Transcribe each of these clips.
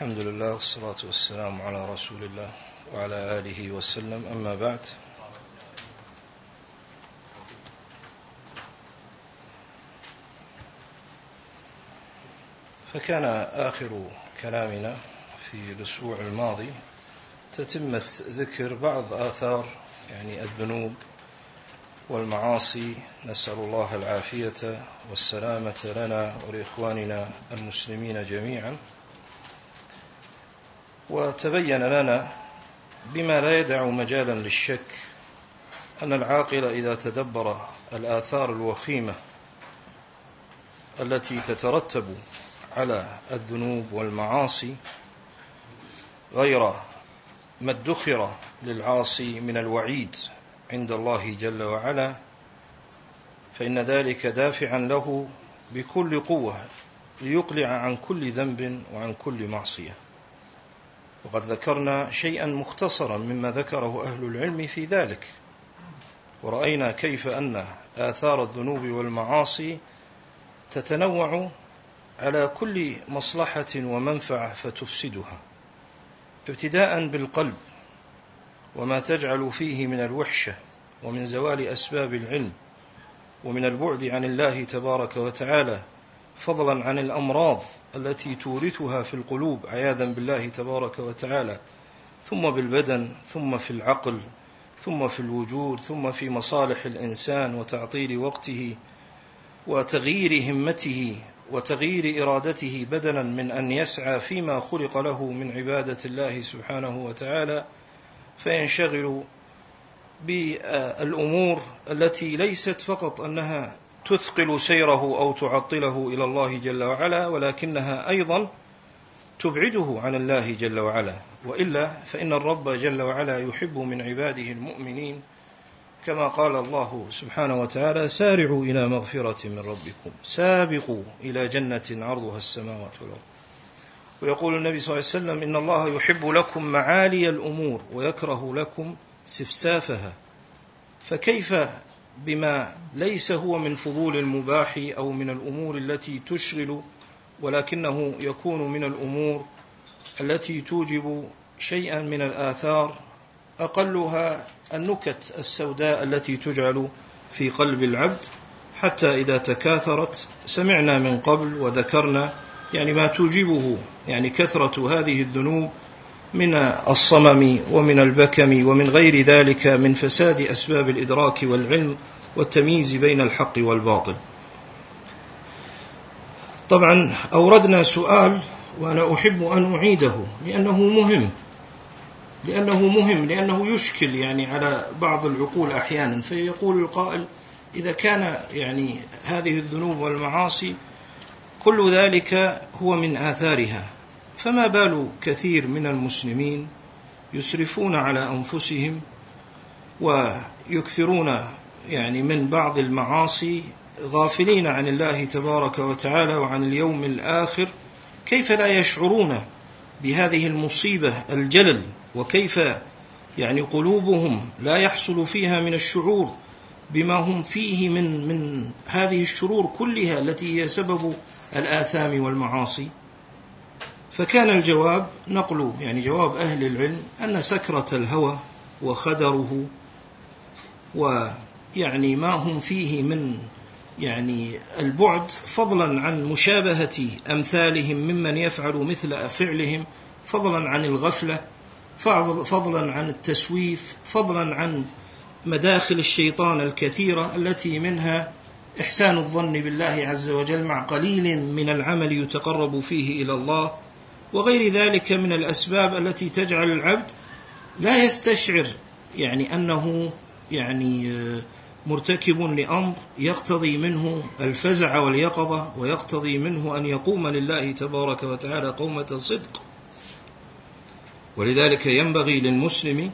الحمد لله والصلاة والسلام على رسول الله وعلى آله وسلم. أما بعد فكان آخر كلامنا في الأسبوع الماضي. تتمة ذكر بعض آثار يعني الذنوب والمعاصي. نسأل الله العافية والسلامة لنا ولإخواننا المسلمين جميعا. وتبين لنا بما لا يدع مجالا للشك أن العاقل إذا تدبر الآثار الوخيمة التي تترتب على الذنوب والمعاصي غير ما ادخر للعاصي من الوعيد عند الله جل وعلا فإن ذلك دافعا له بكل قوة ليقلع عن كل ذنب وعن كل معصية. وقد ذكرنا شيئا مختصرا مما ذكره أهل العلم في ذلك. ورأينا كيف أن آثار الذنوب والمعاصي تتنوع على كل مصلحة ومنفعة فتفسدها. ابتداء بالقلب وما تجعل فيه من الوحشة ومن زوال أسباب العلم ومن البعد عن الله تبارك وتعالى فضلا عن الأمراض التي تورثها في القلوب عياذا بالله تبارك وتعالى ثم بالبدن ثم في العقل ثم في الوجود ثم في مصالح الإنسان وتعطيل وقته وتغيير همته وتغيير إرادته بدلا من أن يسعى فيما خلق له من عبادة الله سبحانه وتعالى فينشغل بالأمور التي ليست فقط أنها تثقل سيره أو تعطله إلى الله جل وعلا ولكنها أيضا تبعده عن الله جل وعلا. وإلا فإن الرب جل وعلا يحب من عباده المؤمنين كما قال الله سبحانه وتعالى سارعوا إلى مغفرة من ربكم سابقوا إلى جنة عرضها السماوات والأرض. ويقول النبي صلى الله عليه وسلم إن الله يحب لكم معالي الأمور ويكره لكم سفسافها. فكيف بما ليس هو من فضول المباح أو من الأمور التي تشغل ولكنه يكون من الأمور التي توجب شيئا من الآثار أقلها النكت السوداء التي تجعل في قلب العبد حتى إذا تكاثرت سمعنا من قبل وذكرنا يعني ما توجبه يعني كثرة هذه الذنوب من الصمم ومن البكم ومن غير ذلك من فساد أسباب الإدراك والعلم والتمييز بين الحق والباطل. طبعا أوردنا سؤال وأنا أحب أن أعيده لأنه مهم لأنه مهم لأنه يشكل يعني على بعض العقول أحيانا. فيقول القائل إذا كان يعني هذه الذنوب والمعاصي كل ذلك هو من آثارها. فما بال كثير من المسلمين يسرفون على أنفسهم ويكثرون يعني من بعض المعاصي غافلين عن الله تبارك وتعالى وعن اليوم الآخر كيف لا يشعرون بهذه المصيبة الجلل وكيف يعني قلوبهم لا يحصل فيها من الشعور بما هم فيه من من هذه الشرور كلها التي هي سبب الآثام والمعاصي. فكان الجواب نقل يعني جواب أهل العلم أن سكرة الهوى وخدره ويعني ما هم فيه من يعني البعد فضلا عن مشابهة أمثالهم ممن يفعل مثل فعلهم فضلا عن الغفلة فضلا عن التسويف فضلا عن مداخل الشيطان الكثيرة التي منها إحسان الظن بالله عز وجل مع قليل من العمل يتقرب فيه إلى الله. وغير ذلك من الأسباب التي تجعل العبد لا يستشعر يعني أنه يعني مرتكب لأمر يقتضي منه الفزع واليقظة ويقتضي منه أن يقوم لله تبارك وتعالى قومة صدق. ولذلك ينبغي للمسلم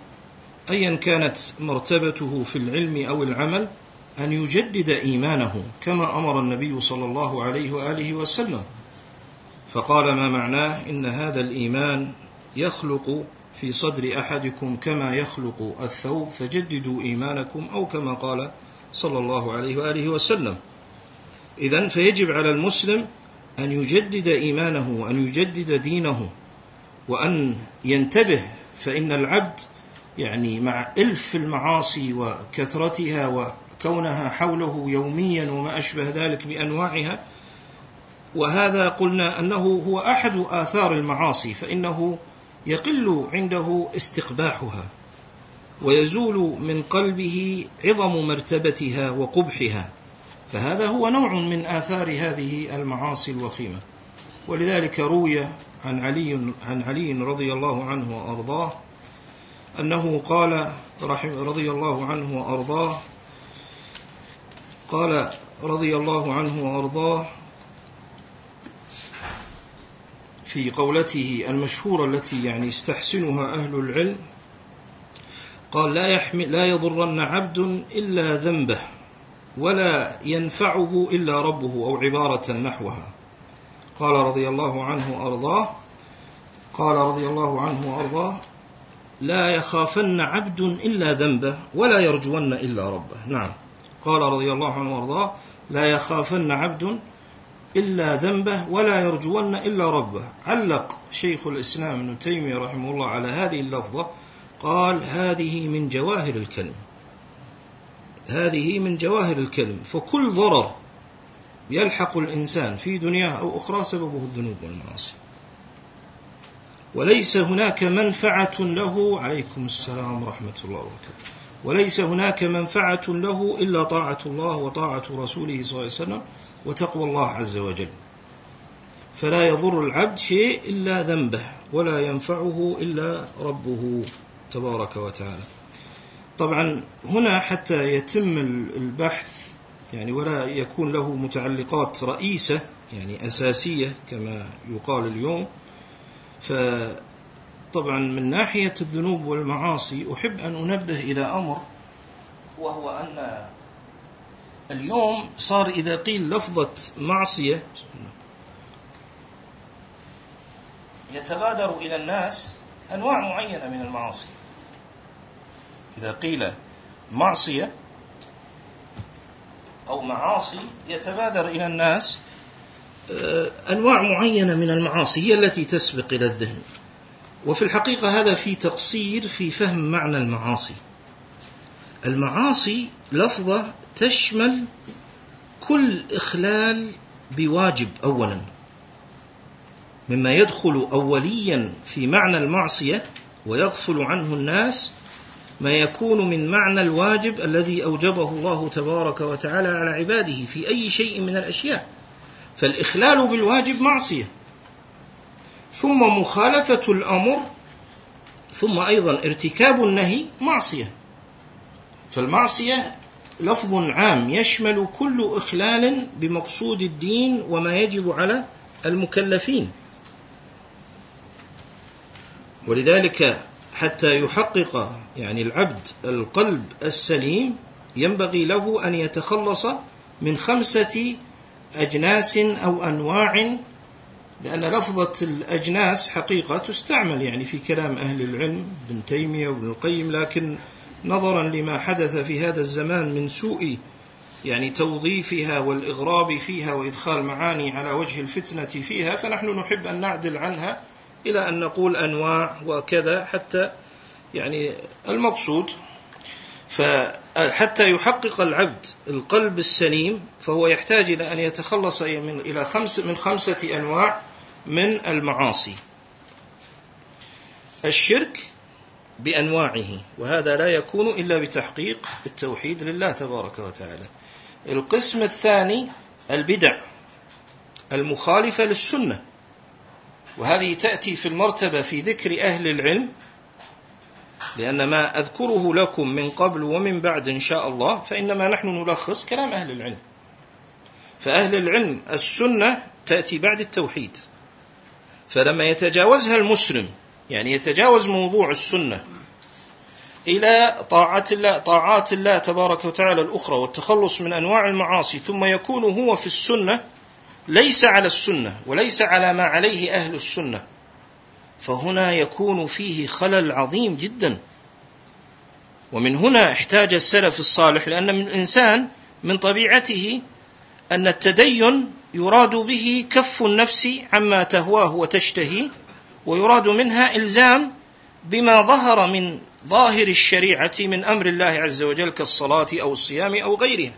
أيا كانت مرتبته في العلم أو العمل أن يجدد إيمانه كما أمر النبي صلى الله عليه وآله وسلم. فقال ما معناه؟ إن هذا الإيمان يخلق في صدر أحدكم كما يخلق الثوب فجددوا إيمانكم أو كما قال صلى الله عليه وآله وسلم. إذا فيجب على المسلم أن يجدد إيمانه وأن يجدد دينه وأن ينتبه فإن العبد يعني مع إلف المعاصي وكثرتها وكونها حوله يوميا وما أشبه ذلك بأنواعها وهذا قلنا أنه هو أحد آثار المعاصي فإنه يقل عنده استقباحها ويزول من قلبه عظم مرتبتها وقبحها فهذا هو نوع من آثار هذه المعاصي الوخيمة. ولذلك روي عن علي عن علي رضي الله عنه وأرضاه أنه قال رضي الله عنه وأرضاه قال رضي الله عنه وأرضاه في قولته المشهورة التي يعني يستحسنها أهل العلم قال لا يحمل لا يضرن عبد إلا ذنبه ولا ينفعه إلا ربه أو عبارة نحوها. قال رضي الله عنه وأرضاه قال رضي الله عنه وأرضاه لا يخافن عبد إلا ذنبه ولا يرجون إلا ربه. نعم. قال رضي الله عنه وأرضاه لا يخافن عبد إلا ذنبه ولا يرجون إلا ربه. علق شيخ الإسلام ابن تيمية رحمه الله على هذه اللفظة قال هذه من جواهر الكلم. هذه من جواهر الكلم. فكل ضرر يلحق الإنسان في دنياه أو أخرى سببه الذنوب والمعاصي. وليس هناك منفعة له عليكم السلام ورحمة الله وبركاته. وليس هناك منفعة له إلا طاعة الله وطاعة رسوله صلى الله عليه وسلم. وتقوى الله عز وجل. فلا يضر العبد شيء إلا ذنبه ولا ينفعه إلا ربه تبارك وتعالى. طبعا هنا حتى يتم البحث يعني ولا يكون له متعلقات رئيسة يعني أساسية كما يقال اليوم. فطبعا من ناحية الذنوب والمعاصي أحب أن أنبه إلى أمر وهو أن اليوم صار إذا قيل لفظة معصية يتبادر إلى الناس أنواع معينة من المعاصي. إذا قيل معصية أو معاصي يتبادر إلى الناس آه، أنواع معينة من المعاصي هي التي تسبق إلى الذهن. وفي الحقيقة هذا في تقصير في فهم معنى المعاصي. المعاصي لفظة تشمل كل إخلال بواجب أولا. مما يدخل أوليا في معنى المعصية ويغفل عنه الناس ما يكون من معنى الواجب الذي أوجبه الله تبارك وتعالى على عباده في أي شيء من الأشياء. فالإخلال بالواجب معصية. ثم مخالفة الأمر ثم أيضا ارتكاب النهي معصية. فالمعصية لفظ عام يشمل كل إخلال بمقصود الدين وما يجب على المكلفين. ولذلك حتى يحقق يعني العبد القلب السليم ينبغي له أن يتخلص من خمسة أجناس أو أنواع لأن لفظة الأجناس حقيقة تستعمل يعني في كلام أهل العلم ابن تيمية وابن القيم لكن نظرا لما حدث في هذا الزمان من سوء يعني توظيفها والإغراب فيها وإدخال معاني على وجه الفتنة فيها فنحن نحب أن نعدل عنها إلى أن نقول أنواع وكذا حتى يعني المقصود. فحتى يحقق العبد القلب السليم فهو يحتاج إلى أن يتخلص من إلى خمس من خمسة أنواع من المعاصي. الشرك بأنواعه وهذا لا يكون إلا بتحقيق التوحيد لله تبارك وتعالى. القسم الثاني البدع المخالفة للسنة وهذه تأتي في المرتبة في ذكر أهل العلم لأن ما أذكره لكم من قبل ومن بعد إن شاء الله فإنما نحن نلخص كلام أهل العلم. فأهل العلم السنة تأتي بعد التوحيد. فلما يتجاوزها المسلم يعني يتجاوز موضوع السنة إلى طاعة الله طاعات الله تبارك وتعالى الأخرى والتخلص من أنواع المعاصي ثم يكون هو في السنة ليس على السنة وليس على ما عليه أهل السنة. فهنا يكون فيه خلل عظيم جدا. ومن هنا احتاج السلف الصالح لأن من الإنسان من طبيعته أن التدين يراد به كف النفس عما تهواه وتشتهي ويراد منها إلزام بما ظهر من ظاهر الشريعة من أمر الله عز وجل كالصلاة أو الصيام أو غيرها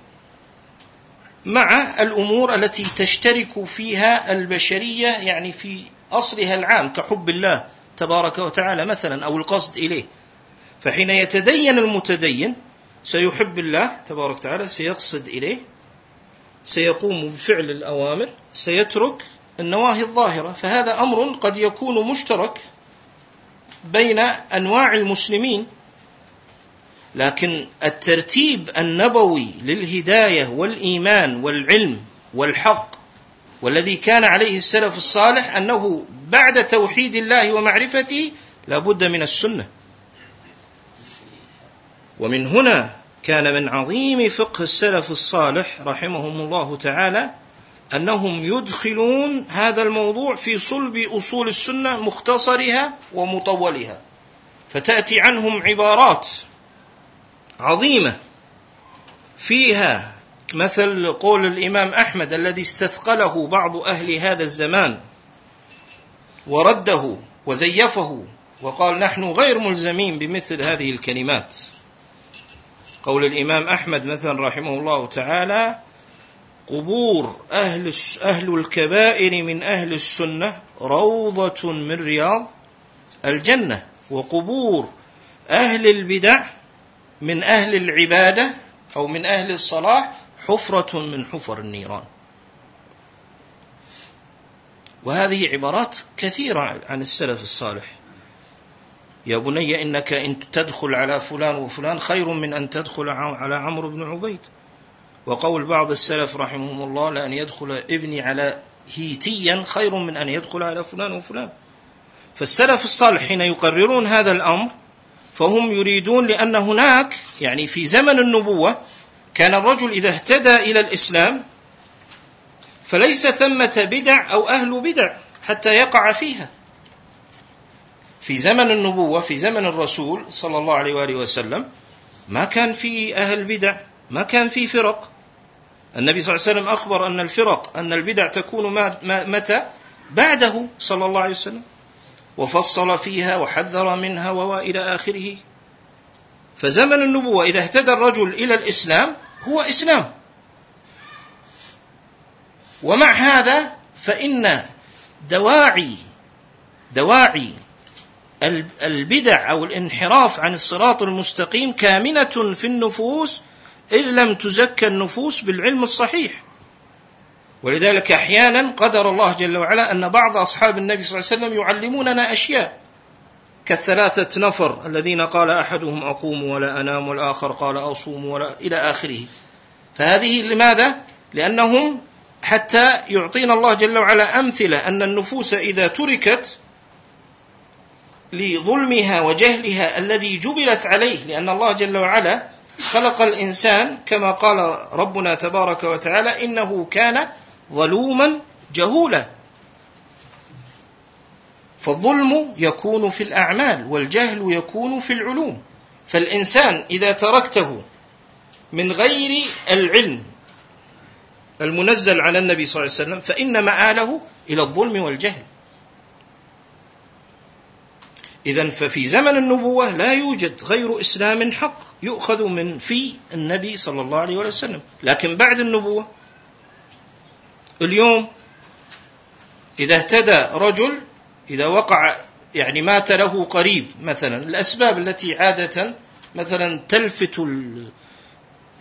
مع الأمور التي تشترك فيها البشرية يعني في أصلها العام كحب الله تبارك وتعالى مثلا أو القصد إليه. فحين يتدين المتدين سيحب الله تبارك وتعالى سيقصد إليه سيقوم بفعل الأوامر سيترك النواهي الظاهرة فهذا أمر قد يكون مشترك بين أنواع المسلمين لكن الترتيب النبوي للهداية والإيمان والعلم والحق والذي كان عليه السلف الصالح أنه بعد توحيد الله ومعرفته لابد من السنة. ومن هنا كان من عظيم فقه السلف الصالح رحمهم الله تعالى أنهم يدخلون هذا الموضوع في صلب أصول السنة مختصرها ومطولها فتأتي عنهم عبارات عظيمة فيها مثل قول الإمام أحمد الذي استثقله بعض أهل هذا الزمان ورده وزيفه وقال نحن غير ملزمين بمثل هذه الكلمات. قول الإمام أحمد مثلا رحمه الله تعالى قبور أهل أهل الكبائر من أهل السنة روضة من رياض الجنة وقبور أهل البدع من أهل العبادة أو من أهل الصلاح حفرة من حفر النيران. وهذه عبارات كثيرة عن السلف الصالح. يا بني إنك إن تدخل على فلان وفلان خير من أن تدخل على عمرو بن عبيد. وقول بعض السلف رحمهم الله لأن يدخل ابني على هيتيا خير من أن يدخل على فلان وفلان. فالسلف الصالح حين يقررون هذا الأمر فهم يريدون لأن هناك يعني في زمن النبوة كان الرجل إذا اهتدى إلى الإسلام فليس ثمة بدع أو أهل بدع حتى يقع فيها. في زمن النبوة في زمن الرسول صلى الله عليه وآله وسلم ما كان في أهل بدع. ما كان في فرق. النبي صلى الله عليه وسلم أخبر أن الفرق أن البدع تكون متى؟ بعده صلى الله عليه وسلم. وفصل فيها وحذر منها وإلى آخره. فزمن النبوة إذا اهتدى الرجل إلى الإسلام هو إسلام. ومع هذا فإن دواعي دواعي البدع أو الانحراف عن الصراط المستقيم كامنة في النفوس إذ لم تزكى النفوس بالعلم الصحيح. ولذلك أحيانا قدر الله جل وعلا أن بعض أصحاب النبي صلى الله عليه وسلم يعلموننا أشياء. كالثلاثة نفر الذين قال أحدهم أقوم ولا أنام والآخر قال أصوم ولا إلى آخره. فهذه لماذا؟ لأنهم حتى يعطينا الله جل وعلا أمثلة أن النفوس إذا تركت لظلمها وجهلها الذي جبلت عليه لأن الله جل وعلا خلق الإنسان كما قال ربنا تبارك وتعالى إنه كان ظلوما جهولا. فالظلم يكون في الأعمال والجهل يكون في العلوم. فالإنسان إذا تركته من غير العلم المنزل على النبي صلى الله عليه وسلم فإن مآله إلى الظلم والجهل. إذا ففي زمن النبوة لا يوجد غير إسلام حق يؤخذ من في النبي صلى الله عليه وسلم. لكن بعد النبوة اليوم إذا اهتدى رجل إذا وقع يعني مات له قريب مثلا الأسباب التي عادة مثلا تلفت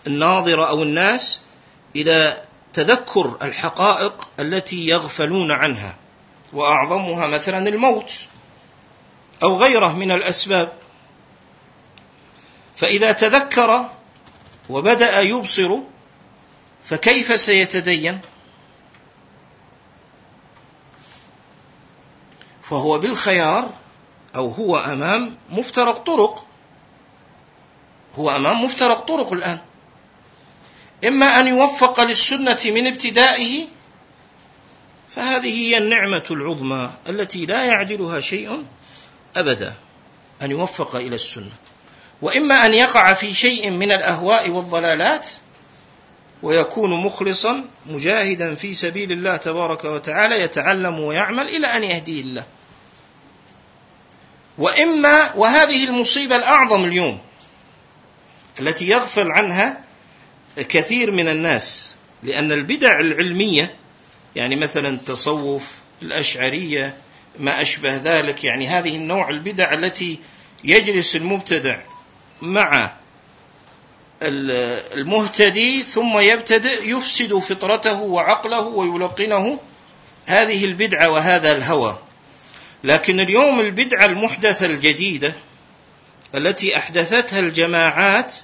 الناظر أو الناس إلى تذكر الحقائق التي يغفلون عنها وأعظمها مثلا الموت. أو غيره من الأسباب. فإذا تذكر وبدأ يبصر فكيف سيتدين؟ فهو بالخيار أو هو أمام مفترق طرق. هو أمام مفترق طرق الآن. إما أن يوفق للسنة من ابتدائه فهذه هي النعمة العظمى التي لا يعدلها شيء أبدا أن يوفق إلى السنة. وإما أن يقع في شيء من الأهواء والضلالات ويكون مخلصا مجاهدا في سبيل الله تبارك وتعالى يتعلم ويعمل إلى أن يهديه الله وإما وهذه المصيبة الأعظم اليوم التي يغفل عنها كثير من الناس لأن البدع العلمية يعني مثلا التصوف الأشعرية ما أشبه ذلك. يعني هذه النوع البدع التي يجلس المبتدع مع المهتدي ثم يبتدئ يفسد فطرته وعقله ويلقنه. هذه البدعة وهذا الهوى. لكن اليوم البدعة المحدثة الجديدة التي أحدثتها الجماعات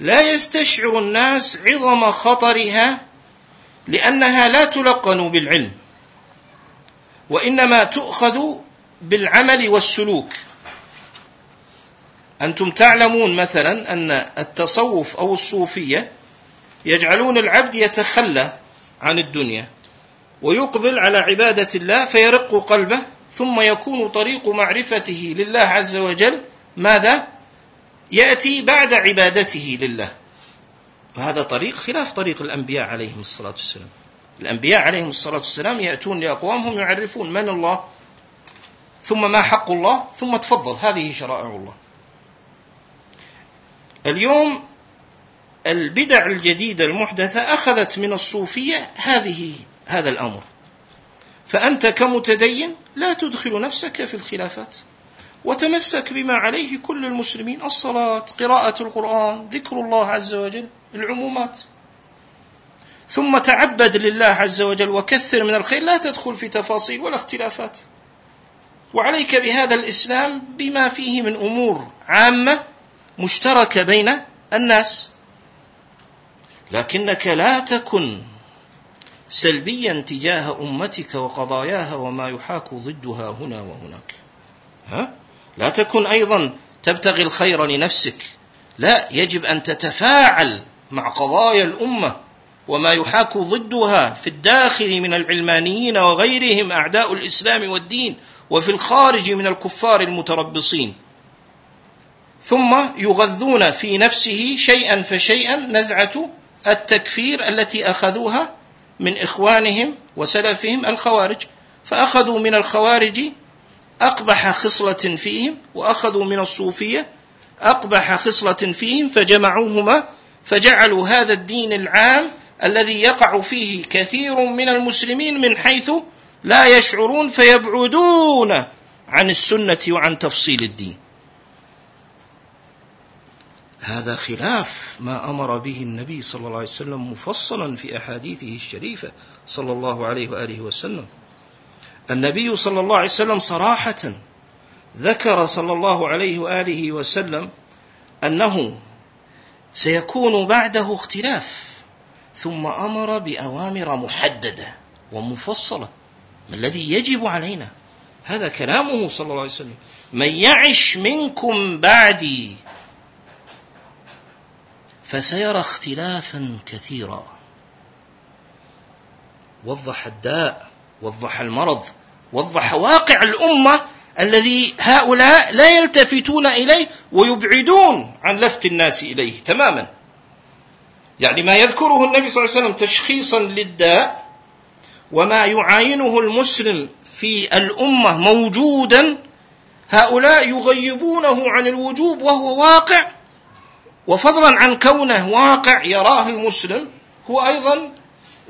لا يستشعر الناس عظم خطرها لأنها لا تلقن بالعلم. وإنما تؤخذ بالعمل والسلوك. أنتم تعلمون مثلا أن التصوف أو الصوفية يجعلون العبد يتخلى عن الدنيا ويقبل على عبادة الله فيرق قلبه ثم يكون طريق معرفته لله عز وجل ماذا؟ يأتي بعد عبادته لله. وهذا طريق خلاف طريق الأنبياء عليهم الصلاة والسلام. الأنبياء عليهم الصلاة والسلام يأتون لأقوامهم يعرفون من الله ثم ما حق الله ثم تفضل. هذه شرائع الله. اليوم البدع الجديدة المحدثة أخذت من الصوفية هذه هذا الأمر. فأنت كمتدين لا تدخل نفسك في الخلافات وتمسك بما عليه كل المسلمين الصلاة قراءة القرآن ذكر الله عز وجل العمومات. ثم تعبد لله عز وجل وكثر من الخير لا تدخل في تفاصيل ولا اختلافات. وعليك بهذا الإسلام بما فيه من أمور عامة مشتركة بين الناس. لكنك لا تكن سلبيا تجاه أمتك وقضاياها وما يحاك ضدها هنا وهناك. ها؟ لا تكن أيضا تبتغي الخير لنفسك. لا يجب أن تتفاعل مع قضايا الأمة وما يحاك ضدها في الداخل من العلمانيين وغيرهم أعداء الإسلام والدين وفي الخارج من الكفار المتربصين. ثم يغذون في نفسه شيئا فشيئا نزعة التكفير التي أخذوها من إخوانهم وسلفهم الخوارج فأخذوا من الخوارج أقبح خصلة فيهم وأخذوا من الصوفية أقبح خصلة فيهم فجمعوهما فجعلوا هذا الدين العام الذي يقع فيه كثير من المسلمين من حيث لا يشعرون فيبعدون عن السنة وعن تفصيل الدين. هذا خلاف ما أمر به النبي صلى الله عليه وسلم مفصلا في أحاديثه الشريفة صلى الله عليه وآله وسلم. النبي صلى الله عليه وسلم صراحة ذكر صلى الله عليه وآله وسلم أنه سيكون بعده اختلاف. ثم أمر بأوامر محددة ومفصلة. ما الذي يجب علينا؟ هذا كلامه صلى الله عليه وسلم. من يعش منكم بعدي فسيرى اختلافا كثيرا. وضح الداء وضح المرض وضح واقع الأمة الذي هؤلاء لا يلتفتون إليه ويبعدون عن لفت الناس إليه تماما. يعني ما يذكره النبي صلى الله عليه وسلم تشخيصا للداء وما يعاينه المسلم في الأمة موجودا هؤلاء يغيبونه عن الوجوب وهو واقع. وفضلا عن كونه واقع يراه المسلم. هو أيضا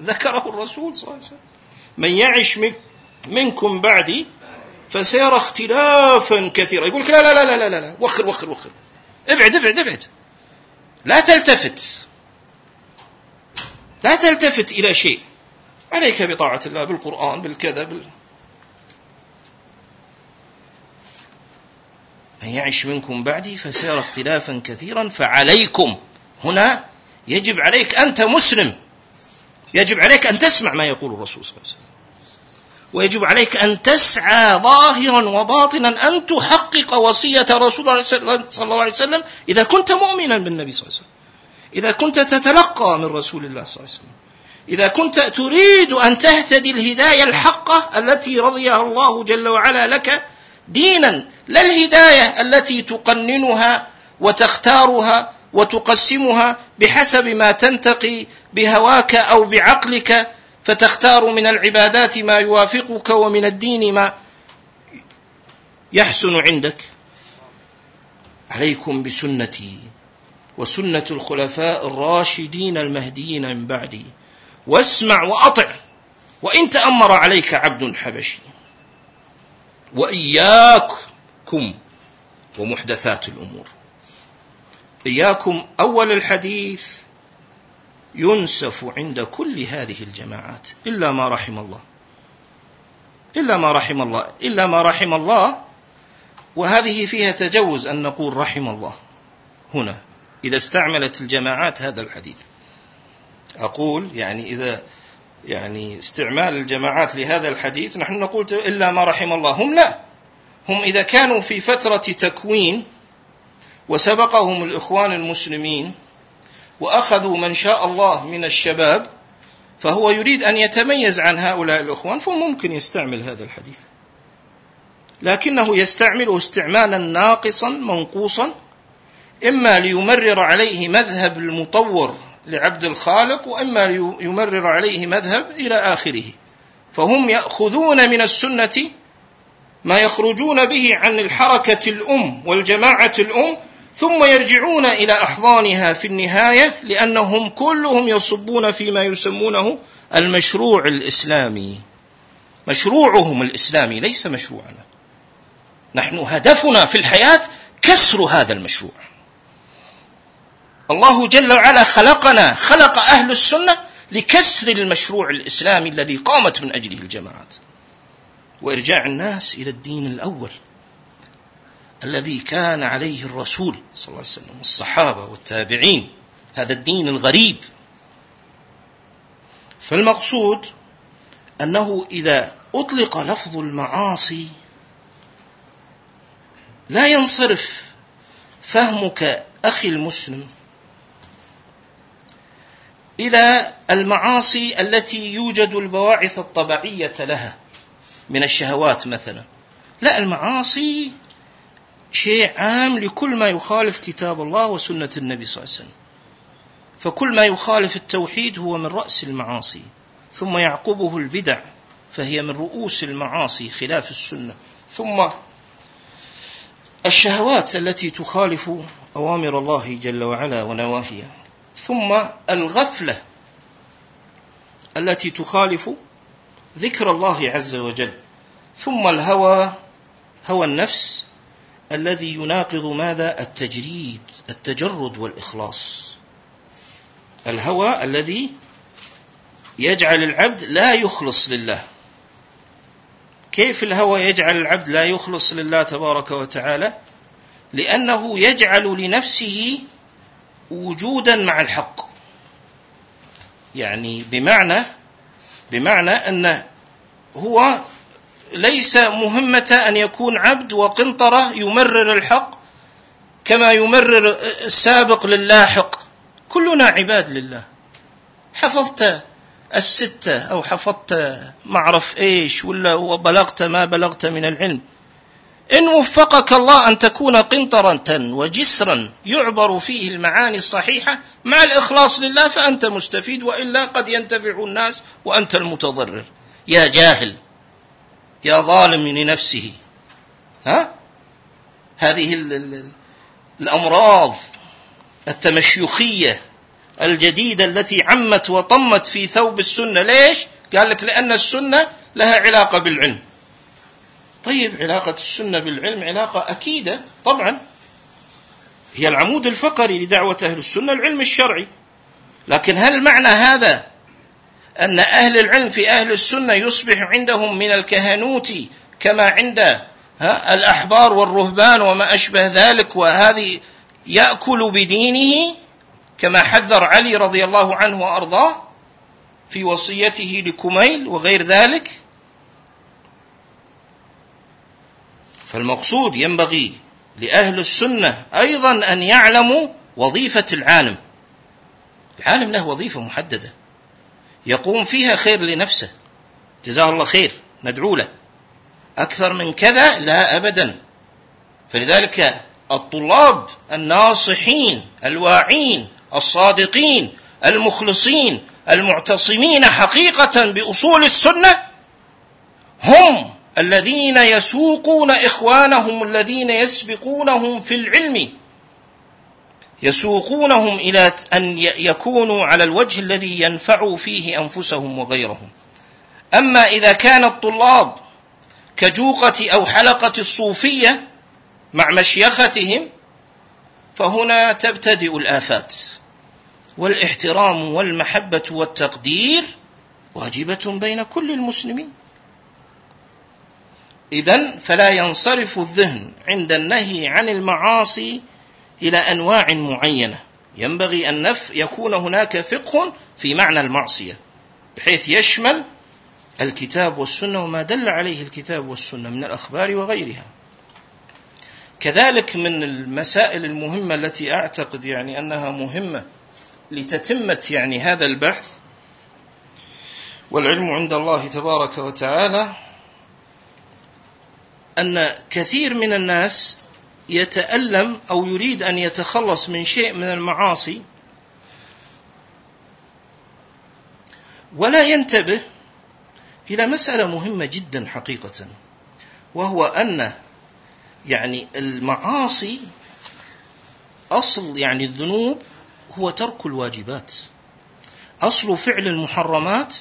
ذكره الرسول صلى الله عليه وسلم. من يعش منكم بعدي فسيرى اختلافا كثيرا. يقول لك لا لا لا لا لا لا وخر وخر وخر. ابعد ابعد ابعد. لا تلتفت. لا تلتفت إلى شيء. عليك بطاعة الله بالقرآن بالكذا بال... من يعش منكم بعدي فسيرى اختلافا كثيرا فعليكم. هنا يجب عليك أنت مسلم. يجب عليك أن تسمع ما يقول الرسول صلى الله عليه وسلم. ويجب عليك أن تسعى ظاهرا وباطنا أن تحقق وصية رسول الله صلى الله عليه وسلم إذا كنت مؤمنا بالنبي صلى الله عليه وسلم. إذا كنت تتلقى من رسول الله صلى الله عليه وسلم. إذا كنت تريد أن تهتدي الهداية الحقة التي رضيها الله جل وعلا لك دينا لا الهداية التي تقننها وتختارها وتقسمها بحسب ما تنتقي بهواك أو بعقلك فتختار من العبادات ما يوافقك ومن الدين ما يحسن عندك. عليكم بسنتي. وسنة الخلفاء الراشدين المهديين من بعدي. واسمع وأطع وإن تأمر عليك عبد حبشي. وإياكم ومحدثات الأمور. إياكم أول الحديث ينسف عند كل هذه الجماعات. إلا ما رحم الله. إلا ما رحم الله. إلا ما رحم الله. وهذه فيها تجوز أن نقول رحم الله. هنا. إذا استعملت الجماعات هذا الحديث. أقول يعني إذا يعني استعمال الجماعات لهذا الحديث نحن نقول إلا ما رحم الله. هم لا. هم إذا كانوا في فترة تكوين وسبقهم الإخوان المسلمين وأخذوا من شاء الله من الشباب فهو يريد أن يتميز عن هؤلاء الإخوان فممكن يستعمل هذا الحديث. لكنه يستعمله استعمالا ناقصا منقوصا إما ليمرر عليه مذهب المطور لعبد الخالق وإما ليمرر عليه مذهب إلى آخره. فهم يأخذون من السنة ما يخرجون به عن الحركة الأم والجماعة الأم ثم يرجعون إلى أحضانها في النهاية لأنهم كلهم يصبون فيما يسمونه المشروع الإسلامي. مشروعهم الإسلامي ليس مشروعنا. نحن هدفنا في الحياة كسر هذا المشروع. الله جل وعلا خلقنا خلق أهل السنة لكسر المشروع الإسلامي الذي قامت من أجله الجماعات. وإرجاع الناس إلى الدين الأول الذي كان عليه الرسول صلى الله عليه وسلم والصحابة والتابعين هذا الدين الغريب. فالمقصود أنه إذا أطلق لفظ المعاصي لا ينصرف فهمك أخي المسلم إلى المعاصي التي يوجد البواعث الطبيعية لها من الشهوات مثلا. لا المعاصي شيء عام لكل ما يخالف كتاب الله وسنة النبي صلى الله عليه وسلم. فكل ما يخالف التوحيد هو من رأس المعاصي ثم يعقبه البدع فهي من رؤوس المعاصي خلاف السنة. ثم الشهوات التي تخالف أوامر الله جل وعلا ونواهيه. ثم الغفلة التي تخالف ذكر الله عز وجل. ثم الهوى هوى النفس الذي يناقض ماذا؟ التجريد التجرد والإخلاص. الهوى الذي يجعل العبد لا يخلص لله. كيف الهوى يجعل العبد لا يخلص لله تبارك وتعالى؟ لأنه يجعل لنفسه وجودا مع الحق. يعني بمعنى بمعنى أن هو ليس مهمة أن يكون عبد وقنطرة يمرر الحق كما يمرر السابق للاحق. كلنا عباد لله. حفظت الستة أو حفظت معرف إيش ولا وبلغت ما بلغت من العلم. إن وفقك الله أن تكون قنطرة وجسرا يعبر فيه المعاني الصحيحة مع الإخلاص لله فأنت مستفيد وإلا قد ينتفع الناس وأنت المتضرر. يا جاهل يا ظالم لنفسه. ها؟ هذه الأمراض التمشيخية الجديدة التي عمت وطمت في ثوب السنة. ليش؟ قال لك لأن السنة لها علاقة بالعلم. طيب علاقة السنة بالعلم علاقة أكيدة. طبعا هي العمود الفقري لدعوة أهل السنة العلم الشرعي. لكن هل معنى هذا أن أهل العلم في أهل السنة يصبح عندهم من الكهنوت كما عند الأحبار والرهبان وما أشبه ذلك وهذه يأكل بدينه كما حذر علي رضي الله عنه وأرضاه في وصيته لكميل وغير ذلك؟ فالمقصود ينبغي لأهل السنة أيضا أن يعلموا وظيفة العالم. العالم له وظيفة محددة. يقوم فيها خير لنفسه. جزاه الله خير ندعو له. أكثر من كذا لا أبدا. فلذلك الطلاب الناصحين الواعين الصادقين المخلصين المعتصمين حقيقة بأصول السنة هم الذين يسوقون إخوانهم الذين يسبقونهم في العلم يسوقونهم إلى أن يكونوا على الوجه الذي ينفع فيه أنفسهم وغيرهم. أما إذا كان الطلاب كجوقة أو حلقة الصوفية مع مشيختهم فهنا تبتدئ الآفات والإحترام والمحبة والتقدير واجبة بين كل المسلمين. إذا فلا ينصرف الذهن عند النهي عن المعاصي إلى أنواع معينة. ينبغي أن نف يكون هناك فقه في معنى المعصية بحيث يشمل الكتاب والسنة وما دل عليه الكتاب والسنة من الأخبار وغيرها. كذلك من المسائل المهمة التي أعتقد يعني أنها مهمة لتتمة يعني هذا البحث والعلم عند الله تبارك وتعالى أن كثير من الناس يتألم أو يريد أن يتخلص من شيء من المعاصي ولا ينتبه إلى مسألة مهمة جدا حقيقة وهو أن يعني المعاصي أصل يعني الذنوب هو ترك الواجبات. أصل فعل المحرمات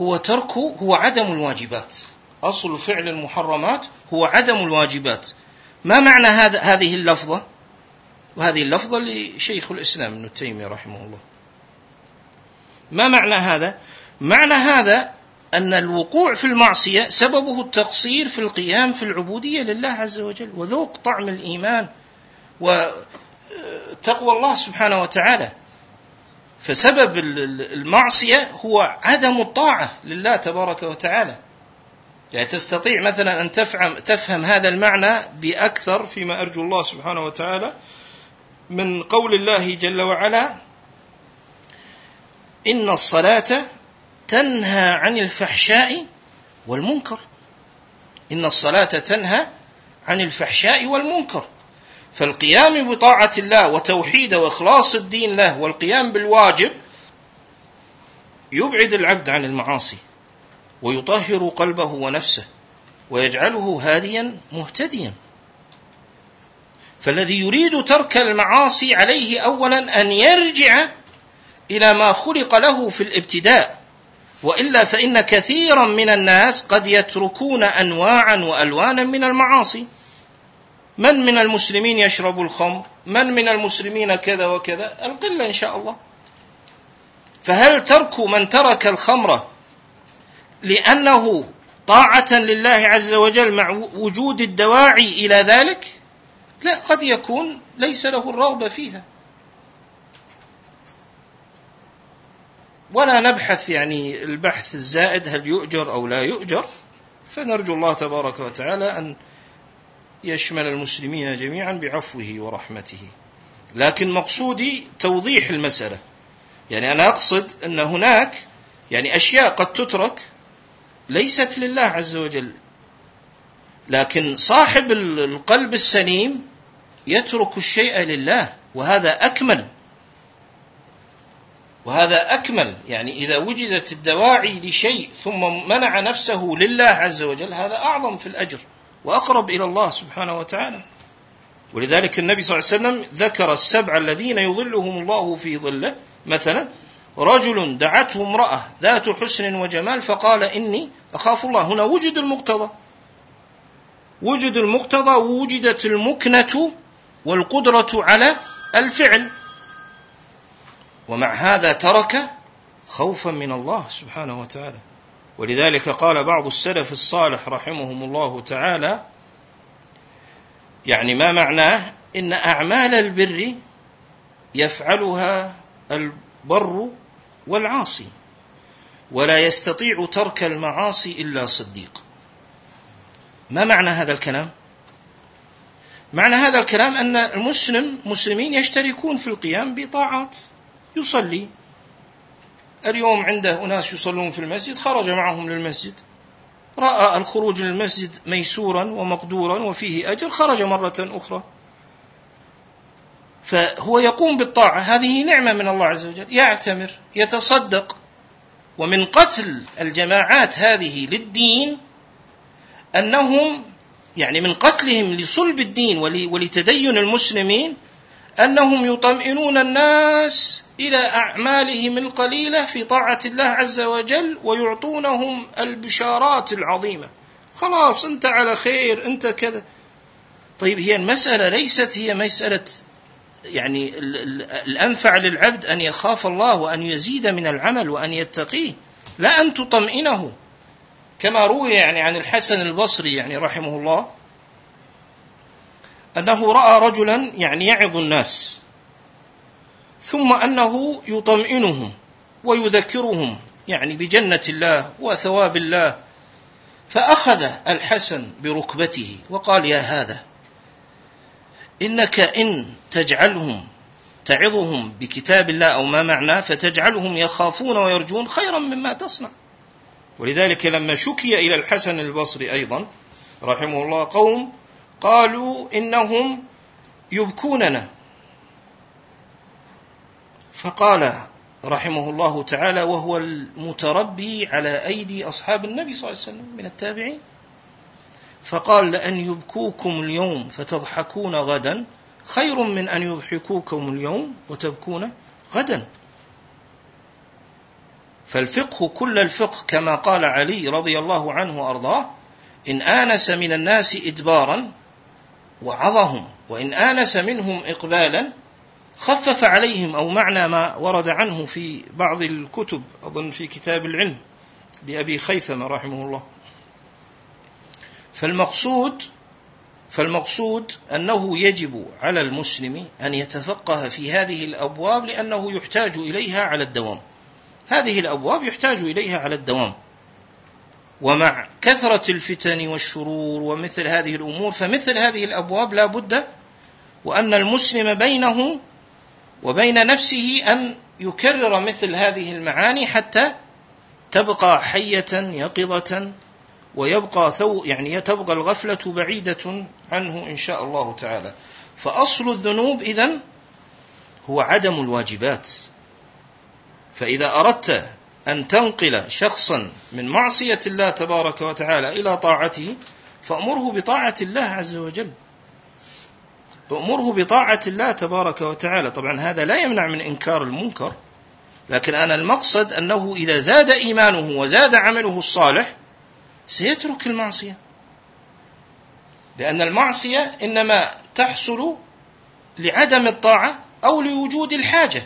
هو ترك هو عدم الواجبات. أصل فعل المحرمات هو عدم الواجبات. ما معنى هذا هذه اللفظة؟ وهذه اللفظة لشيخ الإسلام ابن تيمية رحمه الله. ما معنى هذا؟ معنى هذا أن الوقوع في المعصية سببه التقصير في القيام في العبودية لله عز وجل وذوق طعم الإيمان وتقوى الله سبحانه وتعالى. فسبب المعصية هو عدم الطاعة لله تبارك وتعالى. يعني تستطيع مثلا أن تفهم, تفهم هذا المعنى بأكثر فيما أرجو الله سبحانه وتعالى من قول الله جل وعلا إن الصلاة تنهى عن الفحشاء والمنكر. إن الصلاة تنهى عن الفحشاء والمنكر. فالقيام بطاعة الله وتوحيد وإخلاص الدين له والقيام بالواجب يبعد العبد عن المعاصي. ويطهر قلبه ونفسه ويجعله هاديا مهتديا. فالذي يريد ترك المعاصي عليه اولا أن يرجع إلى ما خلق له في الابتداء وإلا فإن كثيرا من الناس قد يتركون انواعا وألوانا من المعاصي. من من المسلمين يشرب الخمر؟ من من المسلمين كذا وكذا؟ القلة إن شاء الله. فهل ترك من ترك الخمر لأنه طاعة لله عز وجل مع وجود الدواعي إلى ذلك لا قد يكون ليس له الرغبة فيها. ولا نبحث يعني البحث الزائد هل يؤجر أو لا يؤجر فنرجو الله تبارك وتعالى أن يشمل المسلمين جميعا بعفوه ورحمته. لكن مقصودي توضيح المسألة. يعني أنا أقصد أن هناك يعني أشياء قد تترك ليست لله عز وجل. لكن صاحب القلب السليم يترك الشيء لله وهذا أكمل. وهذا أكمل. يعني إذا وجدت الدواعي لشيء ثم منع نفسه لله عز وجل هذا أعظم في الأجر وأقرب إلى الله سبحانه وتعالى. ولذلك النبي صلى الله عليه وسلم ذكر السبع الذين يظلهم الله في ظله مثلا رجل دعته امرأة ذات حسن وجمال فقال إني أخاف الله. هنا وجد المقتضى. وجد المقتضى ووجدت المكنة والقدرة على الفعل. ومع هذا ترك خوفا من الله سبحانه وتعالى. ولذلك قال بعض السلف الصالح رحمهم الله تعالى يعني ما معناه إن أعمال البر يفعلها البر والعاصي. ولا يستطيع ترك المعاصي إلا صديق. ما معنى هذا الكلام؟ معنى هذا الكلام أن المسلم مسلمين يشتركون في القيام بطاعات. يصلي. اليوم عنده أناس يصلون في المسجد خرج معهم للمسجد. رأى الخروج للمسجد ميسورا ومقدورا وفيه أجر خرج مرة أخرى. فهو يقوم بالطاعة. هذه نعمة من الله عز وجل. يعتمر يتصدق. ومن قتل الجماعات هذه للدين أنهم يعني من قتلهم لصلب الدين ولتدين المسلمين أنهم يطمئنون الناس إلى أعمالهم القليلة في طاعة الله عز وجل ويعطونهم البشارات العظيمة. خلاص أنت على خير أنت كذا. طيب هي المسألة ليست هي مسألة يعني الأنفع للعبد أن يخاف الله وأن يزيد من العمل وأن يتقيه لا أن تطمئنه. كما روي يعني عن الحسن البصري يعني رحمه الله أنه رأى رجلا يعني يعظ الناس ثم أنه يطمئنهم ويذكرهم يعني بجنة الله وثواب الله فأخذ الحسن بركبته وقال يا هذا إنك إن تجعلهم تعظهم بكتاب الله أو ما معناه فتجعلهم يخافون ويرجون خيرا مما تصنع. ولذلك لما شكي إلى الحسن البصري أيضا رحمه الله قوم قالوا إنهم يبكوننا. فقال رحمه الله تعالى وهو المتربي على أيدي أصحاب النبي صلى الله عليه وسلم من التابعين. فقال لأن يبكوكم اليوم فتضحكون غدا خير من أن يضحكوكم اليوم وتبكون غدا. فالفقه كل الفقه كما قال علي رضي الله عنه وأرضاه إن آنس من الناس إدبارا وعظهم وإن آنس منهم إقبالا خفف عليهم أو معنى ما ورد عنه في بعض الكتب أظن في كتاب العلم لأبي خيثمة رحمه الله. فالمقصود فالمقصود أنه يجب على المسلم أن يتفقه في هذه الأبواب لأنه يحتاج إليها على الدوام. هذه الأبواب يحتاج إليها على الدوام. ومع كثرة الفتن والشرور ومثل هذه الأمور فمثل هذه الأبواب لا بد وأن المسلم بينه وبين نفسه أن يكرر مثل هذه المعاني حتى تبقى حية يقظة ويبقى ثو يعني تبقى الغفلة بعيدة عنه إن شاء الله تعالى. فأصل الذنوب إذن هو عدم الواجبات. فإذا أردت أن تنقل شخصا من معصية الله تبارك وتعالى إلى طاعته فأمره بطاعة الله عز وجل. فأمره بطاعة الله تبارك وتعالى. طبعا هذا لا يمنع من إنكار المنكر لكن أنا المقصد أنه إذا زاد إيمانه وزاد عمله الصالح سيترك المعصية. لأن المعصية إنما تحصل لعدم الطاعة أو لوجود الحاجة.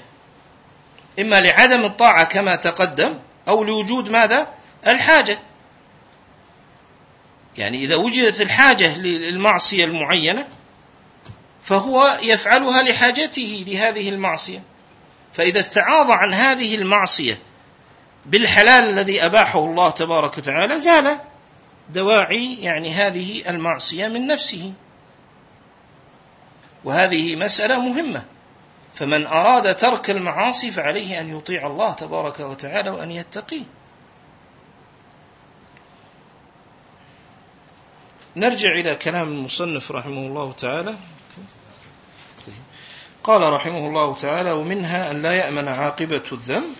إما لعدم الطاعة كما تقدم أو لوجود ماذا؟ الحاجة. يعني إذا وجدت الحاجة للمعصية المعينة فهو يفعلها لحاجته لهذه المعصية. فإذا استعاض عن هذه المعصية بالحلال الذي أباحه الله تبارك وتعالى زال. دواعي يعني هذه المعصية من نفسه. وهذه مسألة مهمة. فمن أراد ترك المعاصي فعليه أن يطيع الله تبارك وتعالى وأن يتقيه. نرجع إلى كلام المصنف رحمه الله تعالى. قال رحمه الله تعالى ومنها أن لا يأمن عاقبة الذنب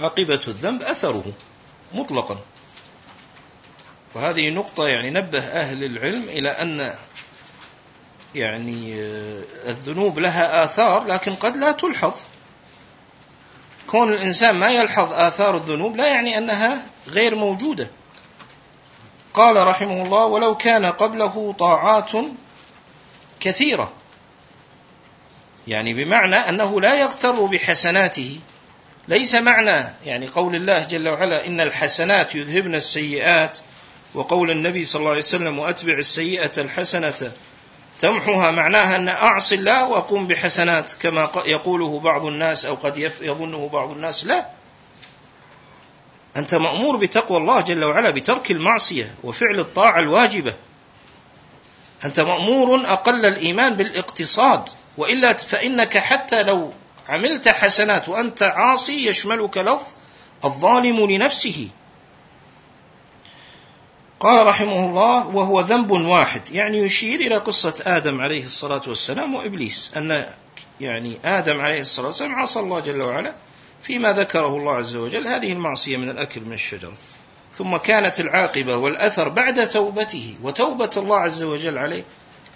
عاقبة الذنب أثره مطلقا. وهذه نقطة يعني نبه أهل العلم إلى أن يعني آه، الذنوب لها آثار لكن قد لا تلحظ. كون الإنسان ما يلحظ آثار الذنوب لا يعني أنها غير موجودة. قال رحمه الله ولو كان قبله طاعات كثيرة يعني بمعنى أنه لا يغتر بحسناته. ليس معنى يعني قول الله جل وعلا إن الحسنات يذهبن السيئات وقول النبي صلى الله عليه وسلم وأتبع السيئة الحسنة تمحها معناها أن أعصي الله وأقوم بحسنات كما يقوله بعض الناس أو قد يظنه بعض الناس لا. أنت مأمور بتقوى الله جل وعلا بترك المعصية وفعل الطاعة الواجبة. أنت مأمور أقل الإيمان بالإقتصاد وإلا فإنك حتى لو عملت حسنات وأنت عاصي يشملك لفظ الظالم لنفسه. قال رحمه الله وهو ذنب واحد يعني يشير إلى قصة آدم عليه الصلاة والسلام وإبليس أن يعني آدم عليه الصلاة والسلام عصى الله جل وعلا فيما ذكره الله عز وجل هذه المعصية من الأكل من الشجرة ثم كانت العاقبة والأثر بعد توبته وتوبة الله عز وجل عليه